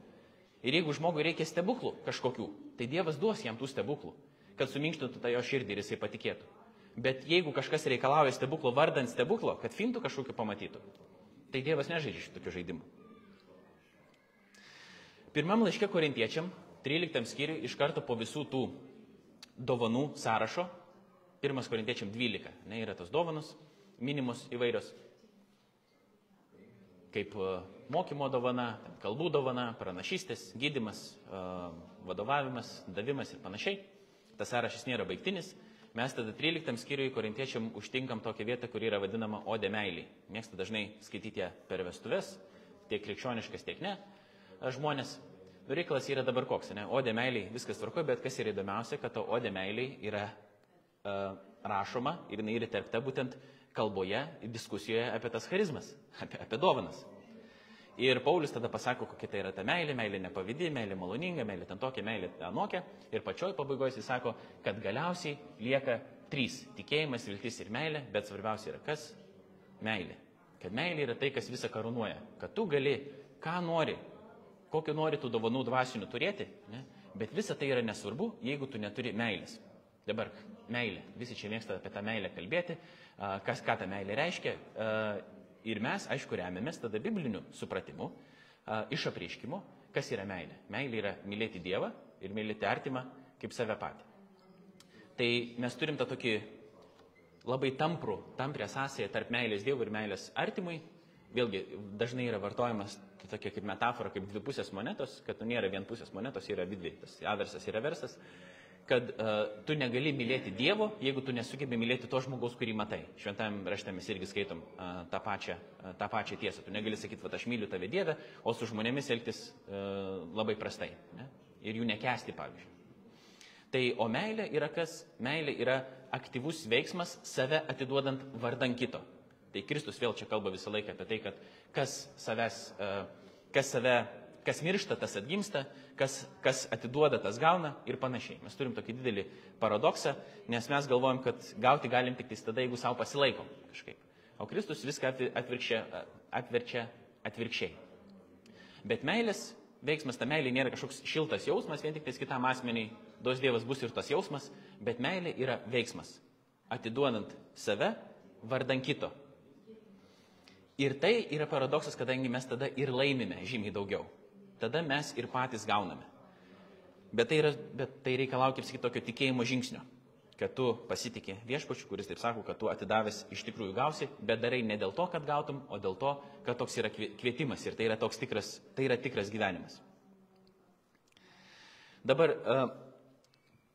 Speaker 1: Ir jeigu žmogui reikia stebuklų kažkokių, tai Dievas duos jam tų stebuklų, kad suminkštintų tą jo širdį ir jisai patikėtų. Bet jeigu kažkas reikalauja stebuklo vardant stebuklo, kad fintų kažkokiu pamatytų, tai Dievas nežaidžia šitokių žaidimų. Pirmam laiške korintiečiam, 13 skyriui, iš karto po visų tų dovanų sąrašo, pirmas korintiečiam 12, ne, yra tos dovanos, minimos įvairios, kaip mokymo dovana, kalbų dovana, pranašystės, gydimas, vadovavimas, davimas ir panašiai. Tas sąrašas nėra baigtinis. Mes tada 13 skyriui korintiečiam užtinkam tokią vietą, kuri yra vadinama Ode meiliai. Mėgsta dažnai skaityti ją per vestuves, tiek krikščioniškas, tiek ne. Žmonės, reikalas yra dabar koks, ne? Ode meiliai, viskas tvarko, bet kas yra įdomiausia, kad to Ode meiliai yra uh, rašoma ir jinai yra terpta būtent kalboje, diskusijoje apie tas charizmas, apie, apie dovanas. Ir Paulius tada pasako, kokia tai yra ta meilė, meilė nepavydį, meilė maloninga, meilė ten tokia, meilė anokia. Ir pačioj pabaigoje jis sako, kad galiausiai lieka trys - tikėjimas, viltis ir meilė, bet svarbiausia yra kas? Meilė. Kad meilė yra tai, kas visą karūnuoja. Kad tu gali, ką nori, kokiu nori tų dovanų dvasinių turėti, ne? bet visa tai yra nesvarbu, jeigu tu neturi meilės. Dabar meilė. Visi čia mėgsta apie tą meilę kalbėti, kas ką ta meilė reiškia. Ir mes, aišku, remiamės tada bibliniu supratimu, iš apreiškimo, kas yra meilė. Meilė yra mylėti Dievą ir mylėti artimą kaip save patį. Tai mes turim tą tokį labai tamprų, tamprę sąsąją tarp meilės Dievui ir meilės artimui. Vėlgi, dažnai yra vartojamas tokia kaip metafora, kaip dvi pusės monetos, kad nu, nėra vien pusės monetos, yra dvi, tas aversas ir reversas kad uh, tu negali mylėti Dievo, jeigu tu nesugebi mylėti to žmogaus, kurį matai. Šventame rašte mes irgi skaitom uh, tą, pačią, uh, tą pačią tiesą. Tu negali sakyti, kad aš myliu tave Dievę, o su žmonėmis elgtis uh, labai prastai. Ne? Ir jų nekesti, pavyzdžiui. Tai o meilė yra kas? Meilė yra aktyvus veiksmas, save atiduodant vardan kito. Tai Kristus vėl čia kalba visą laiką apie tai, kad kas, savęs, uh, kas save kas miršta, tas atgimsta, kas, kas atiduoda, tas gauna ir panašiai. Mes turim tokį didelį paradoksą, nes mes galvojam, kad gauti galim tik tada, jeigu savo pasilaikom kažkaip. O Kristus viską atvirkščia, atverčia atvirkščiai. Bet meilės veiksmas, ta meilė nėra kažkoks šiltas jausmas, vien tik tais kitam asmeniai, duos Dievas bus ir tas jausmas, bet meilė yra veiksmas. Atiduodant save vardan kito. Ir tai yra paradoksas, kadangi mes tada ir laimime žymiai daugiau tada mes ir patys gauname. Bet tai, yra, bet tai reikalauja, kaip sakyti, tokio tikėjimo žingsnio, kad tu pasitikė viešpačiu, kuris taip sako, kad tu atidavęs iš tikrųjų gausi, bet darai ne dėl to, kad gautum, o dėl to, kad toks yra kvietimas ir tai yra tikras, tai yra tikras gyvenimas. Dabar,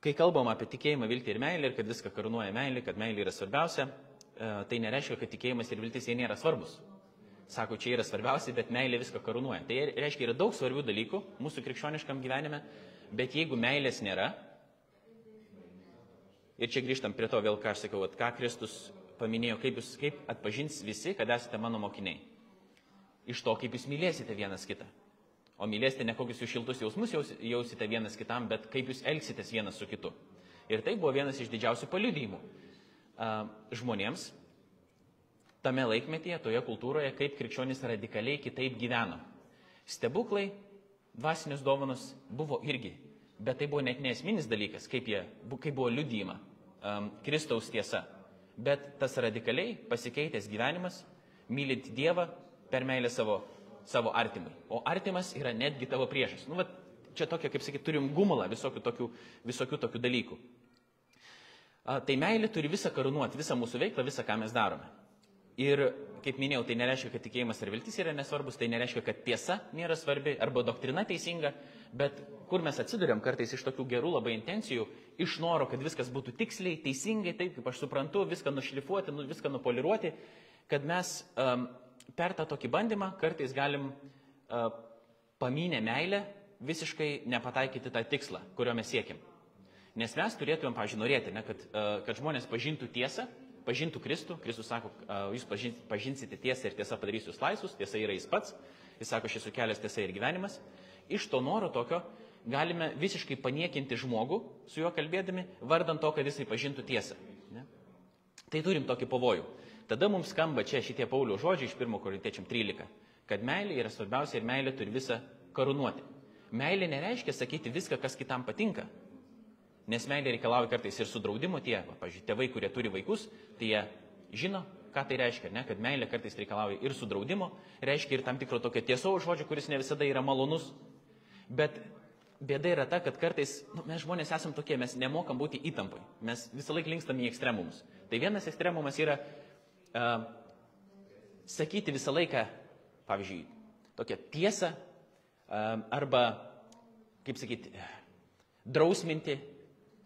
Speaker 1: kai kalbam apie tikėjimą, viltį ir meilę ir kad viską karūnuoja meilė, kad meilė yra svarbiausia, tai nereiškia, kad tikėjimas ir viltis jie nėra svarbus sako, čia yra svarbiausia, bet meilė viską karūnuoja. Tai reiškia, yra daug svarbių dalykų mūsų krikščioniškam gyvenime, bet jeigu meilės nėra, ir čia grįžtam prie to vėl, ką aš sakiau, ką Kristus paminėjo, kaip jūs kaip atpažins visi, kad esate mano mokiniai. Iš to, kaip jūs mylėsite vienas kitą. O mylėsite ne kokius jūs šiltus jausmus jausite vienas kitam, bet kaip jūs elgsitės vienas su kitu. Ir tai buvo vienas iš didžiausių paliudymų žmonėms, tame laikmetyje, toje kultūroje, kaip krikščionys radikaliai kitaip gyveno. Stebuklai, dvasinės dovanos buvo irgi, bet tai buvo net nesminis dalykas, kaip, jie, kaip buvo liudyjama. um, Kristaus tiesa. Bet tas radikaliai pasikeitęs gyvenimas, mylint Dievą per meilę savo, savo artimai. O artimas yra netgi tavo priešas. Nu, vat, čia tokia, kaip sakyti, turim gumulą visokių tokių, visokių tokių dalykų. A, tai meilė turi visą karūnuoti, visą mūsų veiklą, visą, ką mes darome. Ir, kaip minėjau, tai nereiškia, kad tikėjimas ir viltis yra nesvarbus, tai nereiškia, kad tiesa nėra svarbi arba doktrina teisinga, bet kur mes atsidurėm kartais iš tokių gerų labai intencijų, iš noro, kad viskas būtų tiksliai, teisingai, taip kaip aš suprantu, viską nušlifuoti, nu, viską nupoliruoti, kad mes um, per tą tokį bandymą kartais galim uh, paminę meilę visiškai nepataikyti tą tikslą, kurio mes siekim. Nes mes turėtumėm, pažiūrėjau, norėti, ne, kad, uh, kad žmonės pažintų tiesą, pažintų Kristų. Kristus sako, jūs pažinsite tiesą ir tiesa padarys jūs laisvus, tiesa yra jis pats. Jis sako, esu kelias tiesa ir gyvenimas. Iš to noro tokio galime visiškai paniekinti žmogų su juo kalbėdami, vardant to, kad jisai pažintų tiesą. Ne? Tai turim tokį pavojų. Tada mums skamba čia šitie Paulio žodžiai iš 1 Korintiečiam 13, kad meilė yra svarbiausia ir meilė turi visą karūnuoti. Meilė nereiškia sakyti viską, kas kitam patinka. Nes meilė reikalauja kartais ir sudraudimo tie, va, pažiūrėjau, tėvai, kurie turi vaikus, tai jie žino, ką tai reiškia, ne? kad meilė kartais reikalauja ir sudraudimo, reiškia ir tam tikro tokio tiesaus žodžio, kuris ne visada yra malonus. Bet bėda yra ta, kad kartais nu, mes žmonės esame tokie, mes nemokam būti įtampai, mes visą laiką linkstam į ekstremumus. Tai vienas ekstremumas yra uh, sakyti visą laiką, pavyzdžiui, tokią tiesą uh, arba, kaip sakyti, drausminti,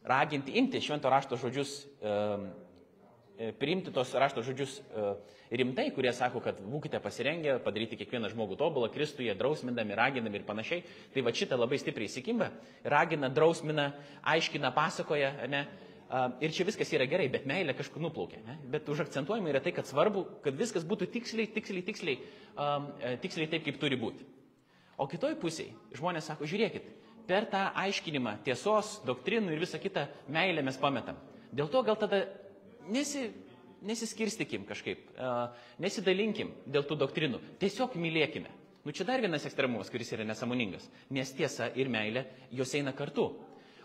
Speaker 1: raginti, imti švento rašto žodžius, uh, priimti tos rašto žodžius uh, rimtai, kurie sako, kad būkite pasirengę padaryti kiekvieną žmogų tobulą, Kristuje, drausmindami, raginami ir panašiai. Tai va šitą labai stipriai įsikimba, ragina, drausmina, aiškina, pasakoja, ne? Ir čia viskas yra gerai, bet meilė kažkur nuplaukia. Ne? Bet užakcentuojama yra tai, kad svarbu, kad viskas būtų tiksliai, tiksliai, tiksliai, um, tiksliai taip, kaip turi būti. O kitoj pusėje žmonės sako, žiūrėkit, per tą aiškinimą tiesos, doktrinų ir visą kitą meilę mes pametam. Dėl to gal tada nesi, nesiskirstikim kažkaip, nesidalinkim dėl tų doktrinų, tiesiog mylėkime. Nu čia dar vienas ekstremumas, kuris yra nesąmoningas, nes tiesa ir meilė jos eina kartu.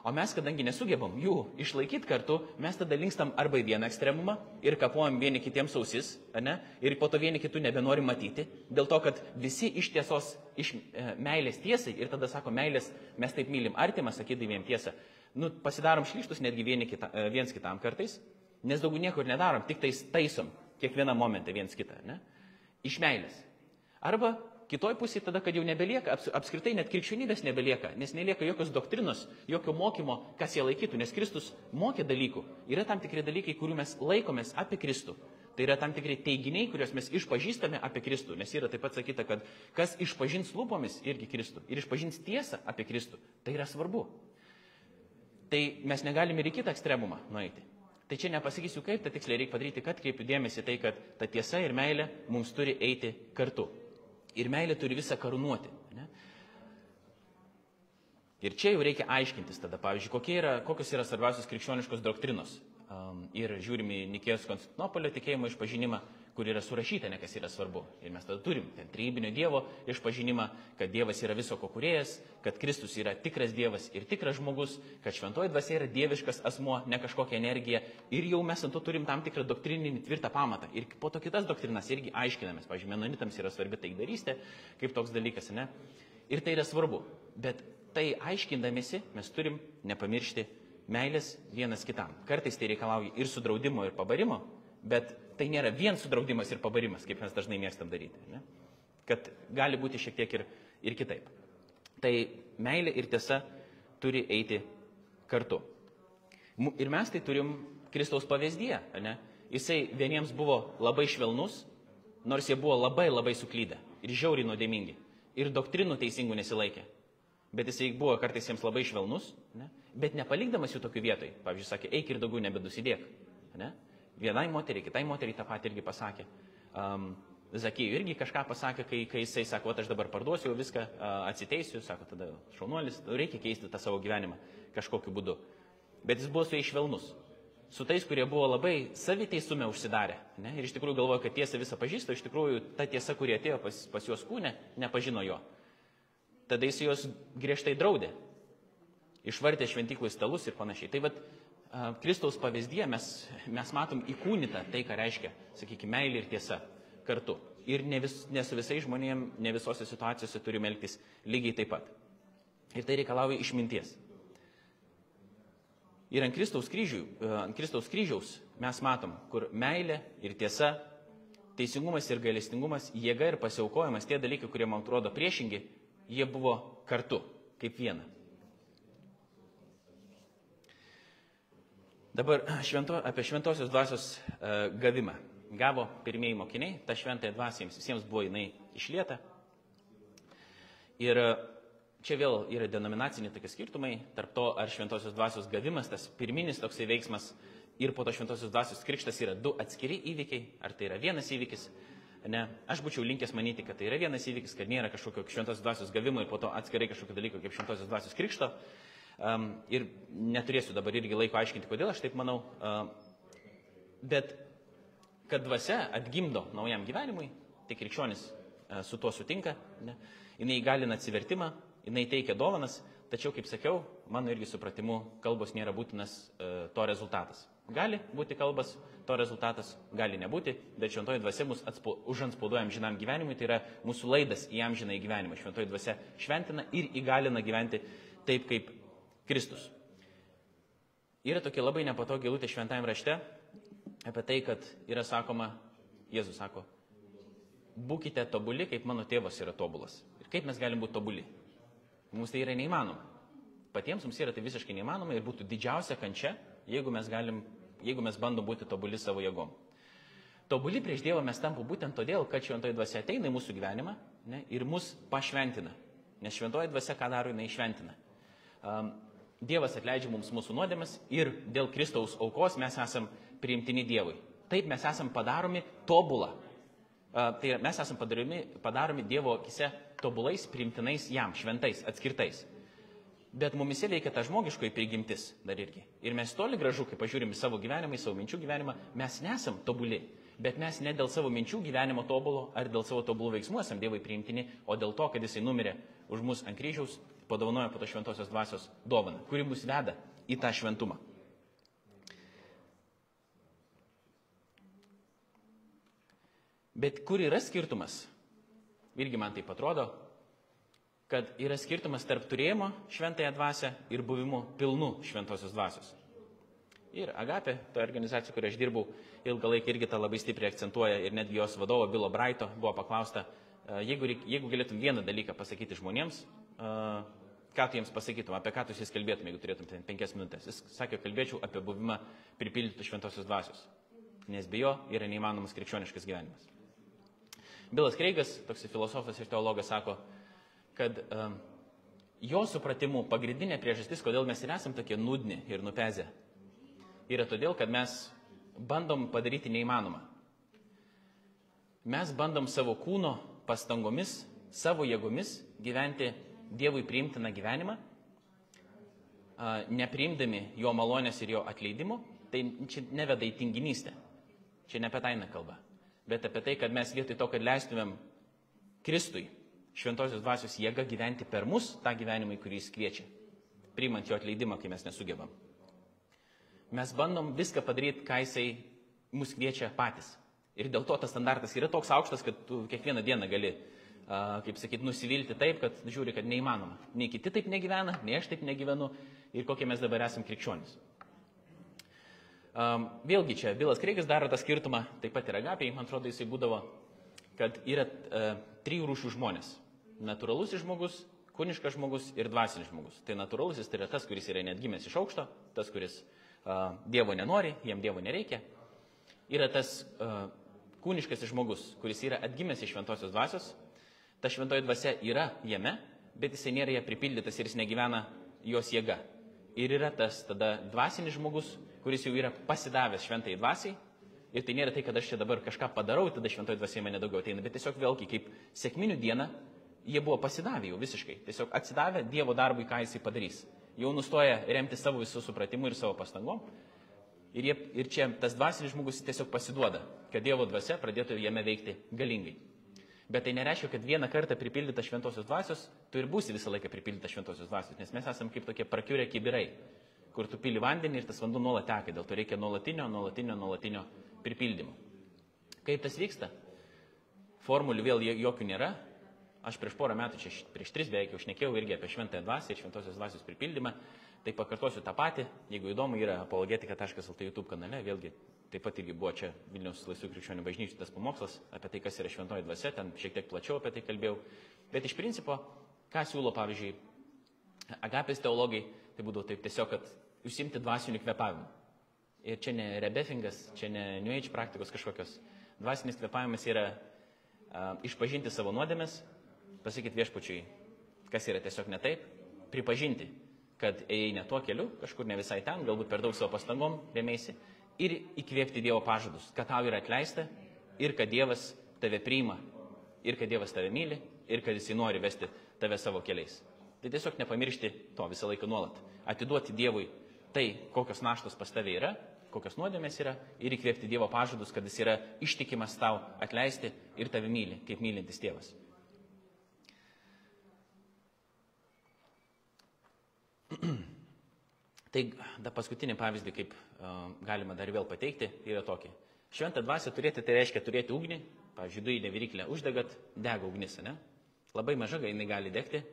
Speaker 1: O mes, kadangi nesugebam jų išlaikyti kartu, mes tada linkstam arba į vieną ekstremumą ir kapuojam vieni kitiems ausis, ne? ir po to vieni kitų nebenorim matyti, dėl to, kad visi iš tiesos, iš e, meilės tiesai, ir tada sako, meilės mes taip mylim artimą, sakydavėm tiesą, nu, pasidarom šlyštus netgi vieni kita, e, viens kitam kartais, nes daugiau niekur nedarom, tik tais taisom kiekvieną momentą viens kitą, ne? iš meilės. Arba Kitoj pusėje tada, kad jau nebelieka, aps, apskritai net krikščionybės nebelieka, nes nelieka jokios doktrinos, jokio mokymo, kas jie laikytų, nes Kristus mokė dalykų. Yra tam tikri dalykai, kurių mes laikomės apie Kristų. Tai yra tam tikri teiginiai, kuriuos mes išpažįstame apie Kristų, nes yra taip pat sakyta, kad kas išpažins lūpomis irgi Kristų ir išpažins tiesą apie Kristų, tai yra svarbu. Tai mes negalime ir į kitą ekstremumą nueiti. Tai čia nepasakysiu kaip, tai tiksliai reikia padaryti, kad kreipiu dėmesį tai, kad ta tiesa ir meilė mums turi eiti kartu. Ir meilė turi visą karūnuoti. Ne? Ir čia jau reikia aiškintis tada, pavyzdžiui, yra, kokios yra svarbiausios krikščioniškos doktrinos. Um, ir žiūrime į Nikėjos Konstantinopolio tikėjimo išpažinimą, kur yra surašyta, ne kas yra svarbu. Ir mes tada turim ten trybinio Dievo išpažinimą, kad Dievas yra viso ko kuriejas, kad Kristus yra tikras Dievas ir tikras žmogus, kad šventoji dvasia yra dieviškas asmuo, ne kažkokia energija. Ir jau mes ant to turim tam tikrą doktrininį tvirtą pamatą. Ir po to kitas doktrinas irgi aiškinamės. Pavyzdžiui, menonitams yra svarbi taikdarystė, kaip toks dalykas, ne? Ir tai yra svarbu. Bet tai aiškindamėsi mes turim nepamiršti meilės vienas kitam. Kartais tai reikalauja ir sudraudimo, ir pabarimo, bet tai nėra vien sudraudimas ir pabarimas, kaip mes dažnai mėgstam daryti. Ne? Kad gali būti šiek tiek ir, ir kitaip. Tai meilė ir tiesa turi eiti kartu. Ir mes tai turim Kristaus pavyzdyje. Ne? Jisai vieniems buvo labai švelnus, nors jie buvo labai labai suklydę ir žiauriai nuodėmingi. Ir doktrinų teisingų nesilaikė. Bet jisai buvo kartais jiems labai švelnus, ne? bet nepalikdamas jų tokių vietoj. Pavyzdžiui, sakė, eik ir daugiau nebedusidėk. Ne? Vienai moteriai, kitai moteriai tą patį irgi pasakė. Um, Zakijui irgi kažką pasakė, kai, kai jisai sako, aš dabar parduosiu viską, atsiteisiu, sako, tada šaunuolis, reikia keisti tą savo gyvenimą kažkokiu būdu. Bet jis buvo su jais švelnus. Su tais, kurie buvo labai saviteisume užsidarę. Ne? Ir iš tikrųjų galvoja, kad tiesą visą pažįsta, iš tikrųjų ta tiesa, kurie atėjo pas, pas juos kūne, nepažino jo. Tada jis juos griežtai draudė. Išvartė šventyklų stalus ir panašiai. Tai vad Kristaus pavyzdyje mes, mes matom įkūnytą tai, ką reiškia, sakykime, meilė ir tiesa kartu. Ir ne, vis, ne su visais žmonėmis, ne visose situacijose turime elgtis lygiai taip pat. Ir tai reikalauja išminties. Ir ant Kristaus, kryžių, ant Kristaus kryžiaus mes matom, kur meilė ir tiesa, teisingumas ir gailestingumas, jėga ir pasiaukojimas, tie dalykai, kurie man atrodo priešingi, jie buvo kartu, kaip viena. Dabar švento, apie šventosios dvasios uh, gavimą. Gavo pirmieji mokiniai, ta šventąją dvasią jiems visiems buvo jinai išlieta. Ir uh, čia vėl yra denominaciniai tokie skirtumai tarp to, ar šventosios dvasios gavimas, tas pirminis toksai veiksmas ir po to šventosios dvasios krikštas yra du atskiri įvykiai, ar tai yra vienas įvykis. Ne, aš būčiau linkęs manyti, kad tai yra vienas įvykis, kad nėra kažkokio šventosios dvasios gavimo ir po to atskirai kažkokio dalyko kaip šventosios dvasios krikšto. Ir neturėsiu dabar irgi laiko aiškinti, kodėl aš taip manau. Bet kad dvasia atgimdo naujam gyvenimui, tai krikščionis uh, su tuo sutinka, ne, jinai įgalina atsivertimą, jinai teikia dovanas, tačiau, kaip sakiau, mano irgi supratimu, kalbos nėra būtinas uh, to rezultatas. Gali būti kalbas, to rezultatas gali nebūti, bet šventoji dvasia mus atspo, užanspauduoja amžinam gyvenimui, tai yra mūsų laidas į amžiną į gyvenimą. Šventoji dvasia šventina ir įgalina gyventi taip, kaip Kristus. Yra tokia labai nepatogi lūtė šventajame rašte apie tai, kad yra sakoma, Jėzus sako, būkite tobuli, kaip mano tėvas yra tobulas. Ir kaip mes galim būti tobuli? Mums tai yra neįmanoma. Patiems mums yra tai visiškai neįmanoma ir būtų didžiausia kančia, jeigu mes, galim, jeigu mes bandom būti tobuli savo jėgom. Tobuli prieš Dievą mes tampam būtent todėl, kad šventoji dvasia ateina į mūsų gyvenimą ne, ir mus pašventina. Nes šventoji dvasia ką daro, jinai šventina. Um, Dievas atleidžia mums mūsų nuodėmes ir dėl Kristaus aukos mes esam priimtini Dievui. Taip mes esam padaromi tobulą. Tai mes esam padaromi, padaromi Dievo akise tobulais, priimtinais jam, šventais, atskirtais. Bet mumise veikia ta žmogiškoji prigimtis dar irgi. Ir mes toli gražu, kai pažiūrime savo gyvenimą, į savo minčių gyvenimą, mes nesam tobuli. Bet mes ne dėl savo minčių gyvenimo tobulo ar dėl savo tobulų veiksmų esam Dievui priimtini, o dėl to, kad Jisai numirė už mus ant kryžiaus, padovanojo po to šventosios dvasios dovaną, kuri mus veda į tą šventumą. Bet kur yra skirtumas? Irgi man tai atrodo, kad yra skirtumas tarp turėjimo šventąją dvasę ir buvimu pilnu šventosios dvasios. Ir Agapė, ta organizacija, kurioje aš dirbau, ilgą laiką irgi tą labai stipriai akcentuoja ir netgi jos vadovo Bilo Braito buvo paklausta, jeigu, reik, jeigu galėtum vieną dalyką pasakyti žmonėms, ką tu jiems pasakytum, apie ką tu jis kalbėtum, jeigu turėtum ten penkias minutės. Jis sakė, kalbėčiau apie buvimą pripildytų šventosios dvasios, nes be jo yra neįmanomas krikščioniškas gyvenimas. Bilas Kreigas, toks filosofas ir teologas, sako, kad um, jo supratimu pagrindinė priežastis, kodėl mes ir esam tokie nudni ir nupezę, yra todėl, kad mes bandom padaryti neįmanomą. Mes bandom savo kūno pastangomis, savo jėgomis gyventi Dievui priimtiną gyvenimą, nepriimdami jo malonės ir jo atleidimo, tai čia neveda į tinginystę. Čia ne apie tai kalba, bet apie tai, kad mes vietoj to, kad leistumėm Kristui šventosios dvasios jėga gyventi per mus tą gyvenimą, į kurį jis kviečia, priimant jo atleidimą, kai mes nesugebam. Mes bandom viską padaryti, ką jisai mus kviečia patys. Ir dėl to tas standartas yra toks aukštas, kad tu kiekvieną dieną gali, kaip sakyt, nusivilti taip, kad žiūri, kad neįmanoma. Nei kiti taip negyvena, nei aš taip negyvenu ir kokie mes dabar esame krikščionys. Vėlgi čia Bilas Kreigas daro tą skirtumą, taip pat ir Agapiai, man atrodo, jisai būdavo, kad yra uh, trijų rūšių žmonės natūralusis žmogus, kūniškas žmogus ir dvasinis žmogus. Tai natūralusis tai yra tas, kuris yra net gimęs iš aukšto, tas, kuris uh, Dievo nenori, jam Dievo nereikia. Yra tas uh, kūniškas žmogus, kuris yra atgimęs iš šventosios dvasios. Ta šventoji dvasia yra jame, bet jisai nėra ją pripildytas ir jis negyvena jos jėga. Ir yra tas tada dvasinis žmogus, kuris jau yra pasidavęs šventai dvasiai. Ir tai nėra tai, kad aš čia dabar kažką padarau, tada šventoji dvasia mane daugiau ateina, bet tiesiog vėlgi kaip sėkminių dieną jie buvo pasidavę jau visiškai. Tiesiog atsidavę Dievo darbui, ką jisai padarys. Jau nustoja remti savo visų supratimu ir savo pastangom. Ir, jie, ir čia tas dvasinis žmogus tiesiog pasiduoda, kad Dievo dvasia pradėtų jame veikti galingai. Bet tai nereiškia, kad vieną kartą pripildyta šventosios dvasios, tu ir būsi visą laiką pripildyta šventosios dvasios, nes mes esame kaip tokie prakiurę kibirai. kur tu pili vandenį ir tas vanduo nuolat teka, dėl to reikia nuolatinio, nuolatinio, nuolatinio pripildymo. Kaip tas vyksta? Formulių vėl jokių nėra. Aš prieš porą metų, čia prieš tris beveik jau šnekėjau irgi apie šventąją dvasę ir šventosios dvasios pripildymą. Tai pakartosiu tą patį, jeigu įdomu, yra apologetika.lt YouTube kanale, vėlgi taip pat irgi buvo čia Vilniaus laisvų krikščionių bažnyčių tas pamokslas apie tai, kas yra šventoji dvasia, ten šiek tiek plačiau apie tai kalbėjau. Bet iš principo, ką siūlo, pavyzdžiui, agapės teologai, tai būdavo taip tiesiog, kad užsimti dvasinių kvepavimų. Ir čia ne rebefingas, čia ne New Age praktikos kažkokios. Dvasinis kvepavimas yra a, išpažinti savo nuodėmės, pasakyti viešpačiui, kas yra tiesiog ne taip, pripažinti, kad ėjai ne tuo keliu, kažkur ne visai ten, galbūt per daug savo pastangom rėmėsi, ir įkvėpti Dievo pažadus, kad tau yra atleista ir kad Dievas tave priima, ir kad Dievas tave myli, ir kad Jisai nori vesti tave savo keliais. Tai tiesiog nepamiršti to visą laiką nuolat. Atiduoti Dievui tai, kokios naštos pas tave yra, kokios nuodėmės yra, ir įkvėpti Dievo pažadus, kad Jis yra ištikimas tau atleisti ir tave myli, kaip mylintis tėvas. tai da paskutinį pavyzdį, kaip uh, galima dar vėl pateikti, yra tokį. Šventą dvasę turėti, tai reiškia turėti ugnį, pavyzdžiui, dujinę viryklę uždegat, dega ugnis, ne? Labai maža, jinai gali degti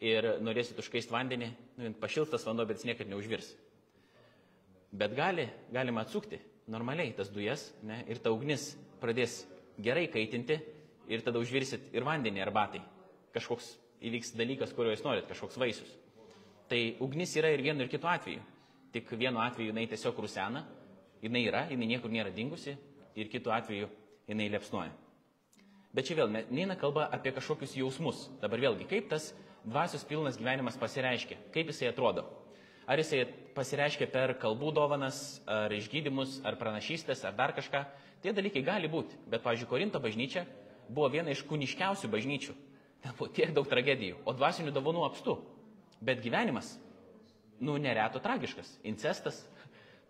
Speaker 1: ir norėsit užkaisti vandenį, nu, pašiltas vanduo, bet jis niekada neužvirs. Bet gali, galima atsukti normaliai tas dujas ne, ir ta ugnis pradės gerai kaitinti ir tada užvirsit ir vandenį arbatai. Kažkoks įvyks dalykas, kurio jūs norit, kažkoks vaisius. Tai ugnis yra ir vienu ir kitu atveju. Tik vienu atveju jinai tiesiog rusena, jinai yra, jinai niekur nėra dingusi ir kitu atveju jinai liepsnuoja. Bet čia vėl neina kalba apie kažkokius jausmus. Dabar vėlgi, kaip tas dvasios pilnas gyvenimas pasireiškia, kaip jisai atrodo. Ar jisai pasireiškia per kalbų dovanas, ar išgydymus, ar pranašystės, ar dar kažką. Tie dalykai gali būti. Bet, pavyzdžiui, Korinto bažnyčia buvo viena iš kūniškiausių bažnyčių. Ten buvo tiek daug tragedijų, o dvasinių dovanų apstu. Bet gyvenimas, nu, nereto tragiškas. Incestas,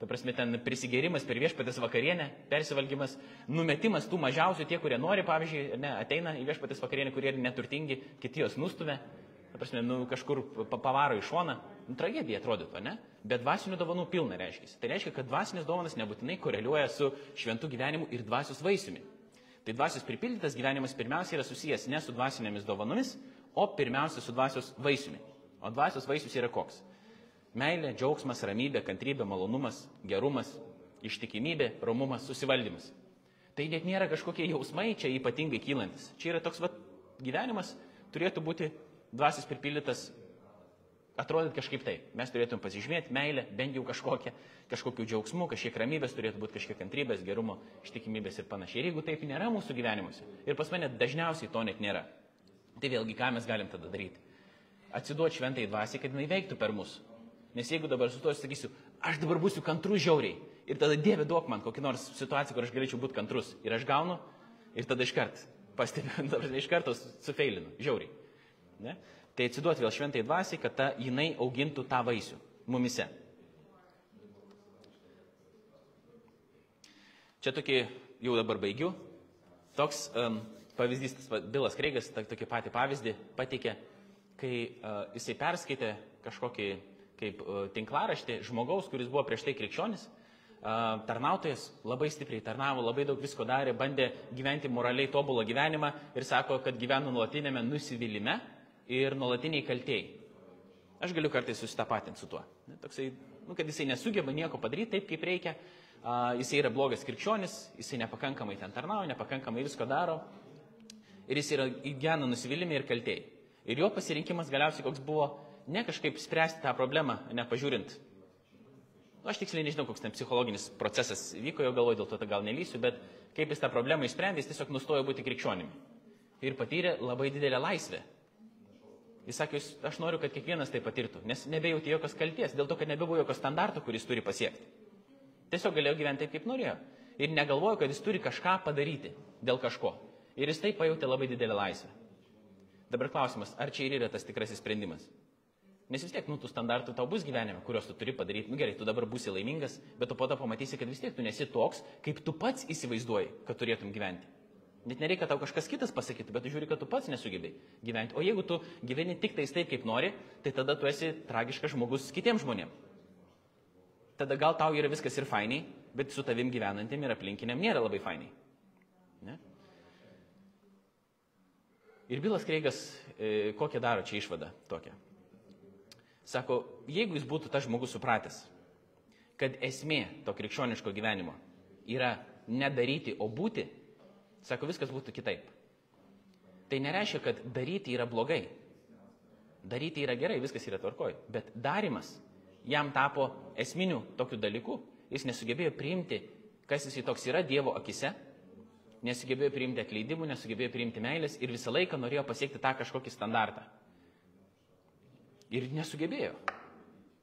Speaker 1: ta prasme, ten prisigėrimas per viešpatės vakarienę, persivalgymas, numetimas tų mažiausių, tie, kurie nori, pavyzdžiui, ne, ateina į viešpatės vakarienę, kurie yra neturtingi, kiti jos nustumia, ta prasme, nu, kažkur pavaro į šoną. Nu, tragedija atrodytų, ne? Bet dvasinių dovanų pilna reiškia. Tai reiškia, kad dvasinės dovanas nebūtinai koreliuoja su šventų gyvenimu ir dvasios vaisiumi. Tai dvasios pripildytas gyvenimas pirmiausia yra susijęs ne su dvasinėmis dovanomis, o pirmiausia su dvasios vaisiumi. O dvasios vaisius yra koks? Meilė, džiaugsmas, ramybė, kantrybė, malonumas, gerumas, ištikimybė, romumas, susivaldymas. Tai net nėra kažkokie jausmai čia ypatingai kylantis. Čia yra toks vat, gyvenimas, turėtų būti dvasios pripildytas, atrodyt kažkaip taip. Mes turėtume pasižymėti meilę, bent jau kažkokią, kažkokių džiaugsmų, kažkiek ramybės, turėtų būti kažkiek kantrybės, gerumo, ištikimybės ir panašiai. Ir jeigu taip nėra mūsų gyvenimuose, ir pas mane dažniausiai to net nėra, tai vėlgi ką mes galim tada daryti? Atsiduoti šventai dvasiai, kad jinai veiktų per mus. Nes jeigu dabar su to sakysiu, aš dabar būsiu kantrus žiauriai ir tada Dieve duok man kokį nors situaciją, kur aš galėčiau būti kantrus ir aš gaunu ir tada iškart pastebiu, dabar iš karto sufeilinu, žiauriai. Ne? Tai atsiduoti vėl šventai dvasiai, kad ta, jinai augintų tą vaisių mumise. Čia tokį, jau dabar baigiu, toks um, pavyzdys, Bilas Kreigas tokį patį pavyzdį pateikė kai uh, jisai perskaitė kažkokį kaip uh, tinklaraštį žmogaus, kuris buvo prieš tai krikščionis, uh, tarnautojas labai stipriai tarnavo, labai daug visko darė, bandė gyventi moraliai tobulą gyvenimą ir sako, kad gyveno nuolatinėme nusivylimė ir nuolatiniai kaltėjai. Aš galiu kartais susitapatinti su tuo. Toksai, nu, kad jisai nesugeba nieko padaryti taip, kaip reikia, uh, jisai yra blogas krikščionis, jisai nepakankamai ten tarnauja, nepakankamai visko daro ir jis yra įgyvena nusivylimė ir kaltėjai. Ir jo pasirinkimas galiausiai koks buvo ne kažkaip spręsti tą problemą, nepažiūrint. Nu, aš tiksliai nežinau, koks ten psichologinis procesas vyko jo galvoje, dėl to gal nelysiu, bet kaip jis tą problemą išsprendė, jis tiesiog nustojo būti krikščionimi. Ir patyrė labai didelę laisvę. Jis sakė, aš noriu, kad kiekvienas tai patirtų, nes nebejauti jokios kalties, dėl to, kad nebebuvo jokio standarto, kuris turi pasiekti. Tiesiog galėjo gyventi taip, kaip norėjo. Ir negalvojo, kad jis turi kažką padaryti dėl kažko. Ir jis taip pajutė labai didelę laisvę. Dabar klausimas, ar čia ir yra tas tikrasis sprendimas? Nes vis tiek, nu, tų standartų tau bus gyvenime, kuriuos tu turi padaryti. Nu gerai, tu dabar būsi laimingas, bet tu po to pamatysi, kad vis tiek tu nesi toks, kaip tu pats įsivaizduoji, kad turėtum gyventi. Net nereikia tau kažkas kitas pasakyti, bet tu žiūri, kad tu pats nesugebėjai gyventi. O jeigu tu gyveni tik tais taip, kaip nori, tai tada tu esi tragiškas žmogus kitiems žmonėms. tada gal tau yra viskas ir fainiai, bet su tavim gyvenantiem ir aplinkiniam nėra labai fainiai. Ne? Ir Bilas Kreigas e, kokią daro čia išvadą tokią. Sako, jeigu jis būtų tas žmogus supratęs, kad esmė to krikščioniško gyvenimo yra nedaryti, o būti, sako, viskas būtų kitaip. Tai nereiškia, kad daryti yra blogai. Daryti yra gerai, viskas yra tvarkoj. Bet darimas jam tapo esminiu tokiu dalyku. Jis nesugebėjo priimti, kas jis toks yra Dievo akise, nesugebėjo priimti atleidimų, nesugebėjo priimti meilės ir visą laiką norėjo pasiekti tą kažkokį standartą. Ir nesugebėjo.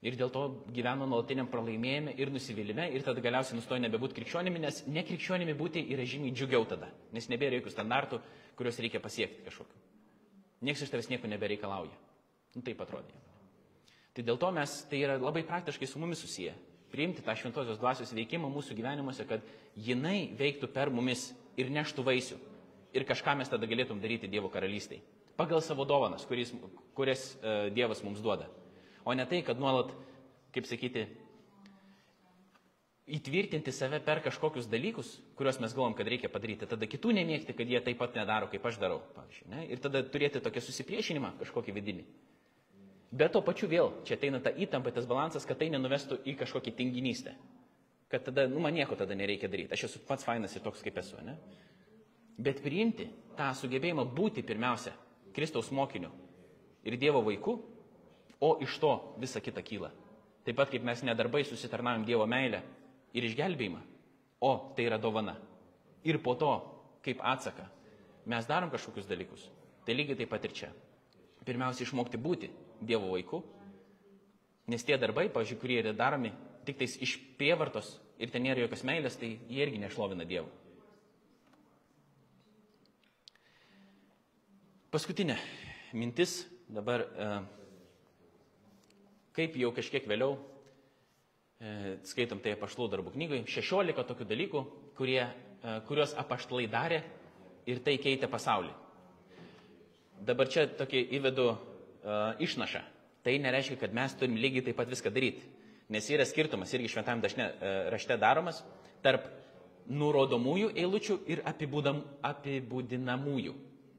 Speaker 1: Ir dėl to gyveno nuolatiniam pralaimėjime ir nusivylimė ir tada galiausiai nustojo nebebūti krikščionimi, nes nekrikščionimi būti yra žymiai džiugiau tada, nes nebėra jokių standartų, kuriuos reikia pasiekti kažkokiu. Niekas iš tavęs nieko nebereikalauja. Nu, taip atrodė. Tai dėl to mes, tai yra labai praktiškai su mumis susiję. Priimti tą šventosios dvasios veikimą mūsų gyvenimuose, kad jinai veiktų per mumis ir neštų vaisių. Ir kažką mes tada galėtum daryti Dievo karalystėje. Pagal savo dovanas, kuris, kurias uh, Dievas mums duoda. O ne tai, kad nuolat, kaip sakyti, įtvirtinti save per kažkokius dalykus, kuriuos mes galvom, kad reikia padaryti, tada kitų nemėgti, kad jie taip pat nedaro, kaip aš darau, pavyzdžiui. Ne? Ir tada turėti tokią susipriešinimą kažkokį vidinį. Bet to pačiu vėl, čia ateina ta įtampa, tas balansas, kad tai nenuvestų į kažkokį tinginystę. Kad tada, nu, man nieko tada nereikia daryti. Aš esu pats fainas ir toks, kaip esu, ne? Bet priimti tą sugebėjimą būti pirmiausia Kristaus mokiniu ir Dievo vaiku, o iš to visa kita kyla. Taip pat kaip mes nedarbai susitarnavom Dievo meilę ir išgelbėjimą, o tai yra dovana. Ir po to, kaip atsaka, mes darom kažkokius dalykus. Tai lygiai taip pat ir čia. Pirmiausia, išmokti būti Dievo vaiku, nes tie darbai, pavyzdžiui, kurie yra daromi tik tais iš prievartos ir ten nėra jokios meilės, tai jie irgi nešlovina Dievo. Paskutinė mintis dabar, kaip jau kažkiek vėliau E, skaitom tai apaštalų darbų knygai, 16 tokių dalykų, kurie, e, kuriuos apaštalai darė ir tai keitė pasaulį. Dabar čia tokį įvedu išnašą. Tai nereiškia, kad mes turim lygiai taip pat viską daryti. Nes yra skirtumas irgi šventam dažne uh, rašte daromas tarp nurodomųjų eilučių ir apibūdam, apibūdinamųjų.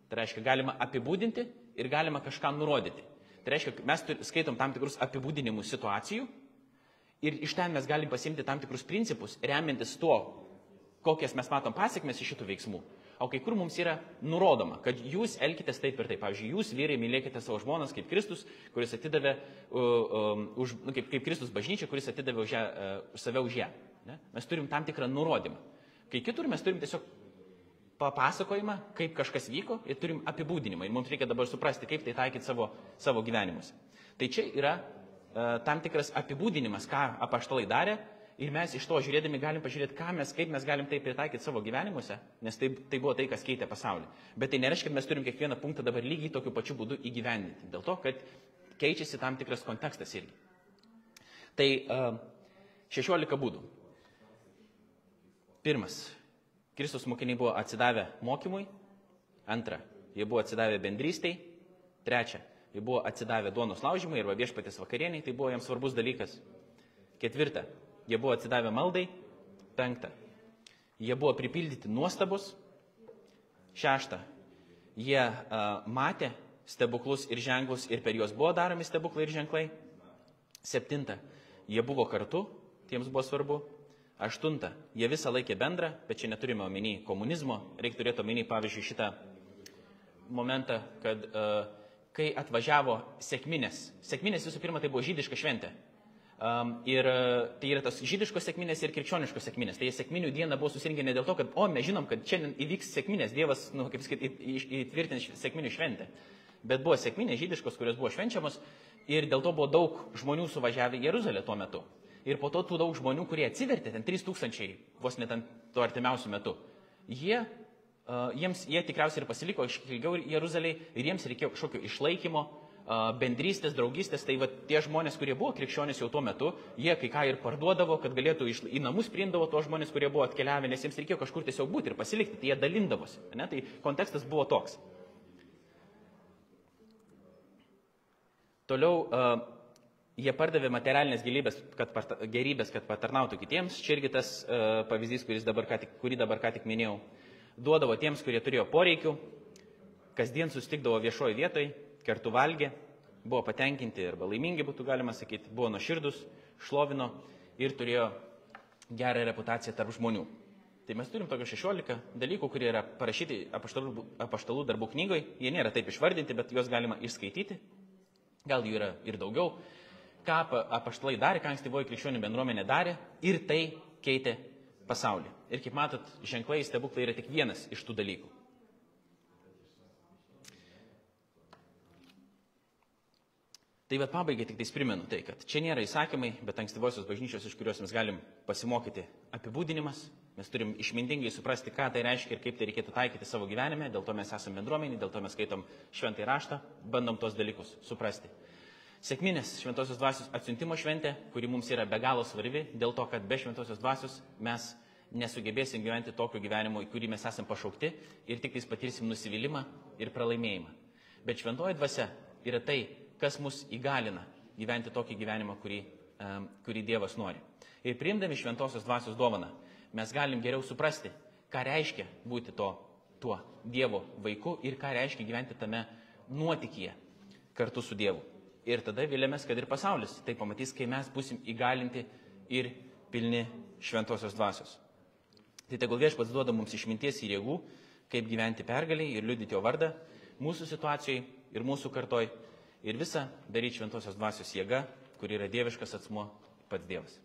Speaker 1: Tai reiškia, galima apibūdinti ir galima kažką nurodyti. Tai reiškia, mes skaitom tam tikrus apibūdinimus situacijų Ir iš ten mes galim pasimti tam tikrus principus, remiantis tuo, kokias mes matom pasiekmes iš šitų veiksmų. O kai kur mums yra nurodoma, kad jūs elkitės taip ir taip. Pavyzdžiui, jūs vyrai mylėkite savo žmonas kaip Kristus, kuris atidavė, uh, už, nu, kaip, kaip Kristus bažnyčia, kuris atidavė už ją, uh, save už ją. Ne? Mes turim tam tikrą nurodymą. Kai kitur mes turim tiesiog papasakojimą, kaip kažkas vyko ir turim apibūdinimą. Ir mums reikia dabar suprasti, kaip tai taikyti savo, savo gyvenimuose. Tai čia yra E, tam tikras apibūdinimas, ką apaštalai darė ir mes iš to žiūrėdami galim pažiūrėti, ką mes, kaip mes galim tai pritaikyti savo gyvenimuose, nes tai, tai buvo tai, kas keitė pasaulį. Bet tai nereiškia, kad mes turim kiekvieną punktą dabar lygiai tokiu pačiu būdu įgyvendinti, dėl to, kad keičiasi tam tikras kontekstas irgi. Tai uh, e, 16 būdų. Pirmas. Kristus mokiniai buvo atsidavę mokymui. Antra. Jie buvo atsidavę bendrystei. Trečia jie buvo atsidavę duonos laužymui arba viešpatės vakarieniai, tai buvo jiems svarbus dalykas. Ketvirta, jie buvo atsidavę maldai. Penkta, jie buvo pripildyti nuostabus. Šešta, jie uh, matė stebuklus ir ženklus ir per juos buvo daromi stebuklai ir ženklai. Septinta, jie buvo kartu, tiems buvo svarbu. Aštunta, jie visą laikė bendrą, bet čia neturime omeny komunizmo, reikia turėti omeny, pavyzdžiui, šitą momentą, kad uh, kai atvažiavo sėkminės. Sėkminės visų pirma tai buvo žydiška šventė. Ir tai yra tos žydiškos sėkminės ir krikščioniškos sėkminės. Tai sėkminių diena buvo susirinkę ne dėl to, kad, o, mes žinom, kad šiandien įvyks sėkminės, Dievas, nu, kaip sakyt, įtvirtins sėkminių šventę. Bet buvo sėkminės žydiškos, kurios buvo švenčiamos ir dėl to buvo daug žmonių suvažiavę į Jeruzalę tuo metu. Ir po to tų daug žmonių, kurie atsivertė, ten 3000 vos net ant to artimiausių metų, jie jiems, jie tikriausiai ir pasiliko ilgiau Jeruzaliai ir jiems reikėjo kažkokio išlaikymo, bendrystės, draugystės, tai va, tie žmonės, kurie buvo krikščionys jau tuo metu, jie kai ką ir parduodavo, kad galėtų iš, į namus priimdavo tos žmonės, kurie buvo atkeliavę, nes jiems reikėjo kažkur tiesiog būti ir pasilikti, tai jie dalindavosi. Ne? Tai kontekstas buvo toks. Toliau jie pardavė materialinės gerybės, kad, parta- gerybės, kad patarnautų kitiems. Čia irgi tas uh, pavyzdys, dabar tik, kurį dabar ką tik minėjau. Duodavo tiems, kurie turėjo poreikių, kasdien sustikdavo viešoje vietoje, kartu valgė, buvo patenkinti arba laimingi, būtų galima sakyti, buvo nuoširdus, šlovino ir turėjo gerą reputaciją tarp žmonių. Tai mes turim tokio 16 dalykų, kurie yra parašyti apaštalų, apaštalų darbų knygoje. Jie nėra taip išvardinti, bet juos galima išskaityti. Gal jų yra ir daugiau. Ką apa- apaštalai darė, ką ankstyvoji krikščionių bendruomenė darė ir tai keitė pasaulį. Ir kaip matot, ženklai stebuklai yra tik vienas iš tų dalykų. Tai bet pabaigai tik tais primenu tai, kad čia nėra įsakymai, bet ankstyvosios bažnyčios, iš kurios mes galim pasimokyti apibūdinimas. Mes turim išmintingai suprasti, ką tai reiškia ir kaip tai reikėtų taikyti savo gyvenime. Dėl to mes esame bendruomenė, dėl to mes skaitom šventai raštą, bandom tos dalykus suprasti. Sėkminės šventosios dvasios atsiuntimo šventė, kuri mums yra be galo svarbi, dėl to, kad be šventosios dvasios mes nesugebėsim gyventi tokio gyvenimo, į kurį mes esame pašaukti ir tik tais patirsim nusivylimą ir pralaimėjimą. Bet šventoji dvasia yra tai, kas mus įgalina gyventi tokį gyvenimą, kurį, kurį Dievas nori. Ir priimdami šventosios dvasios dovaną, mes galim geriau suprasti, ką reiškia būti to, tuo Dievo vaiku ir ką reiškia gyventi tame nuotikyje kartu su Dievu. Ir tada vilėmės, kad ir pasaulis tai pamatys, kai mes busim įgalinti ir pilni šventosios dvasios. Tai tegul viešpats duoda mums išminties ir jėgų, kaip gyventi pergaliai ir liudyti jo vardą mūsų situacijai ir mūsų kartoj ir visą daryti šventosios dvasios jėga, kuri yra dieviškas atsmuo pats Dievas.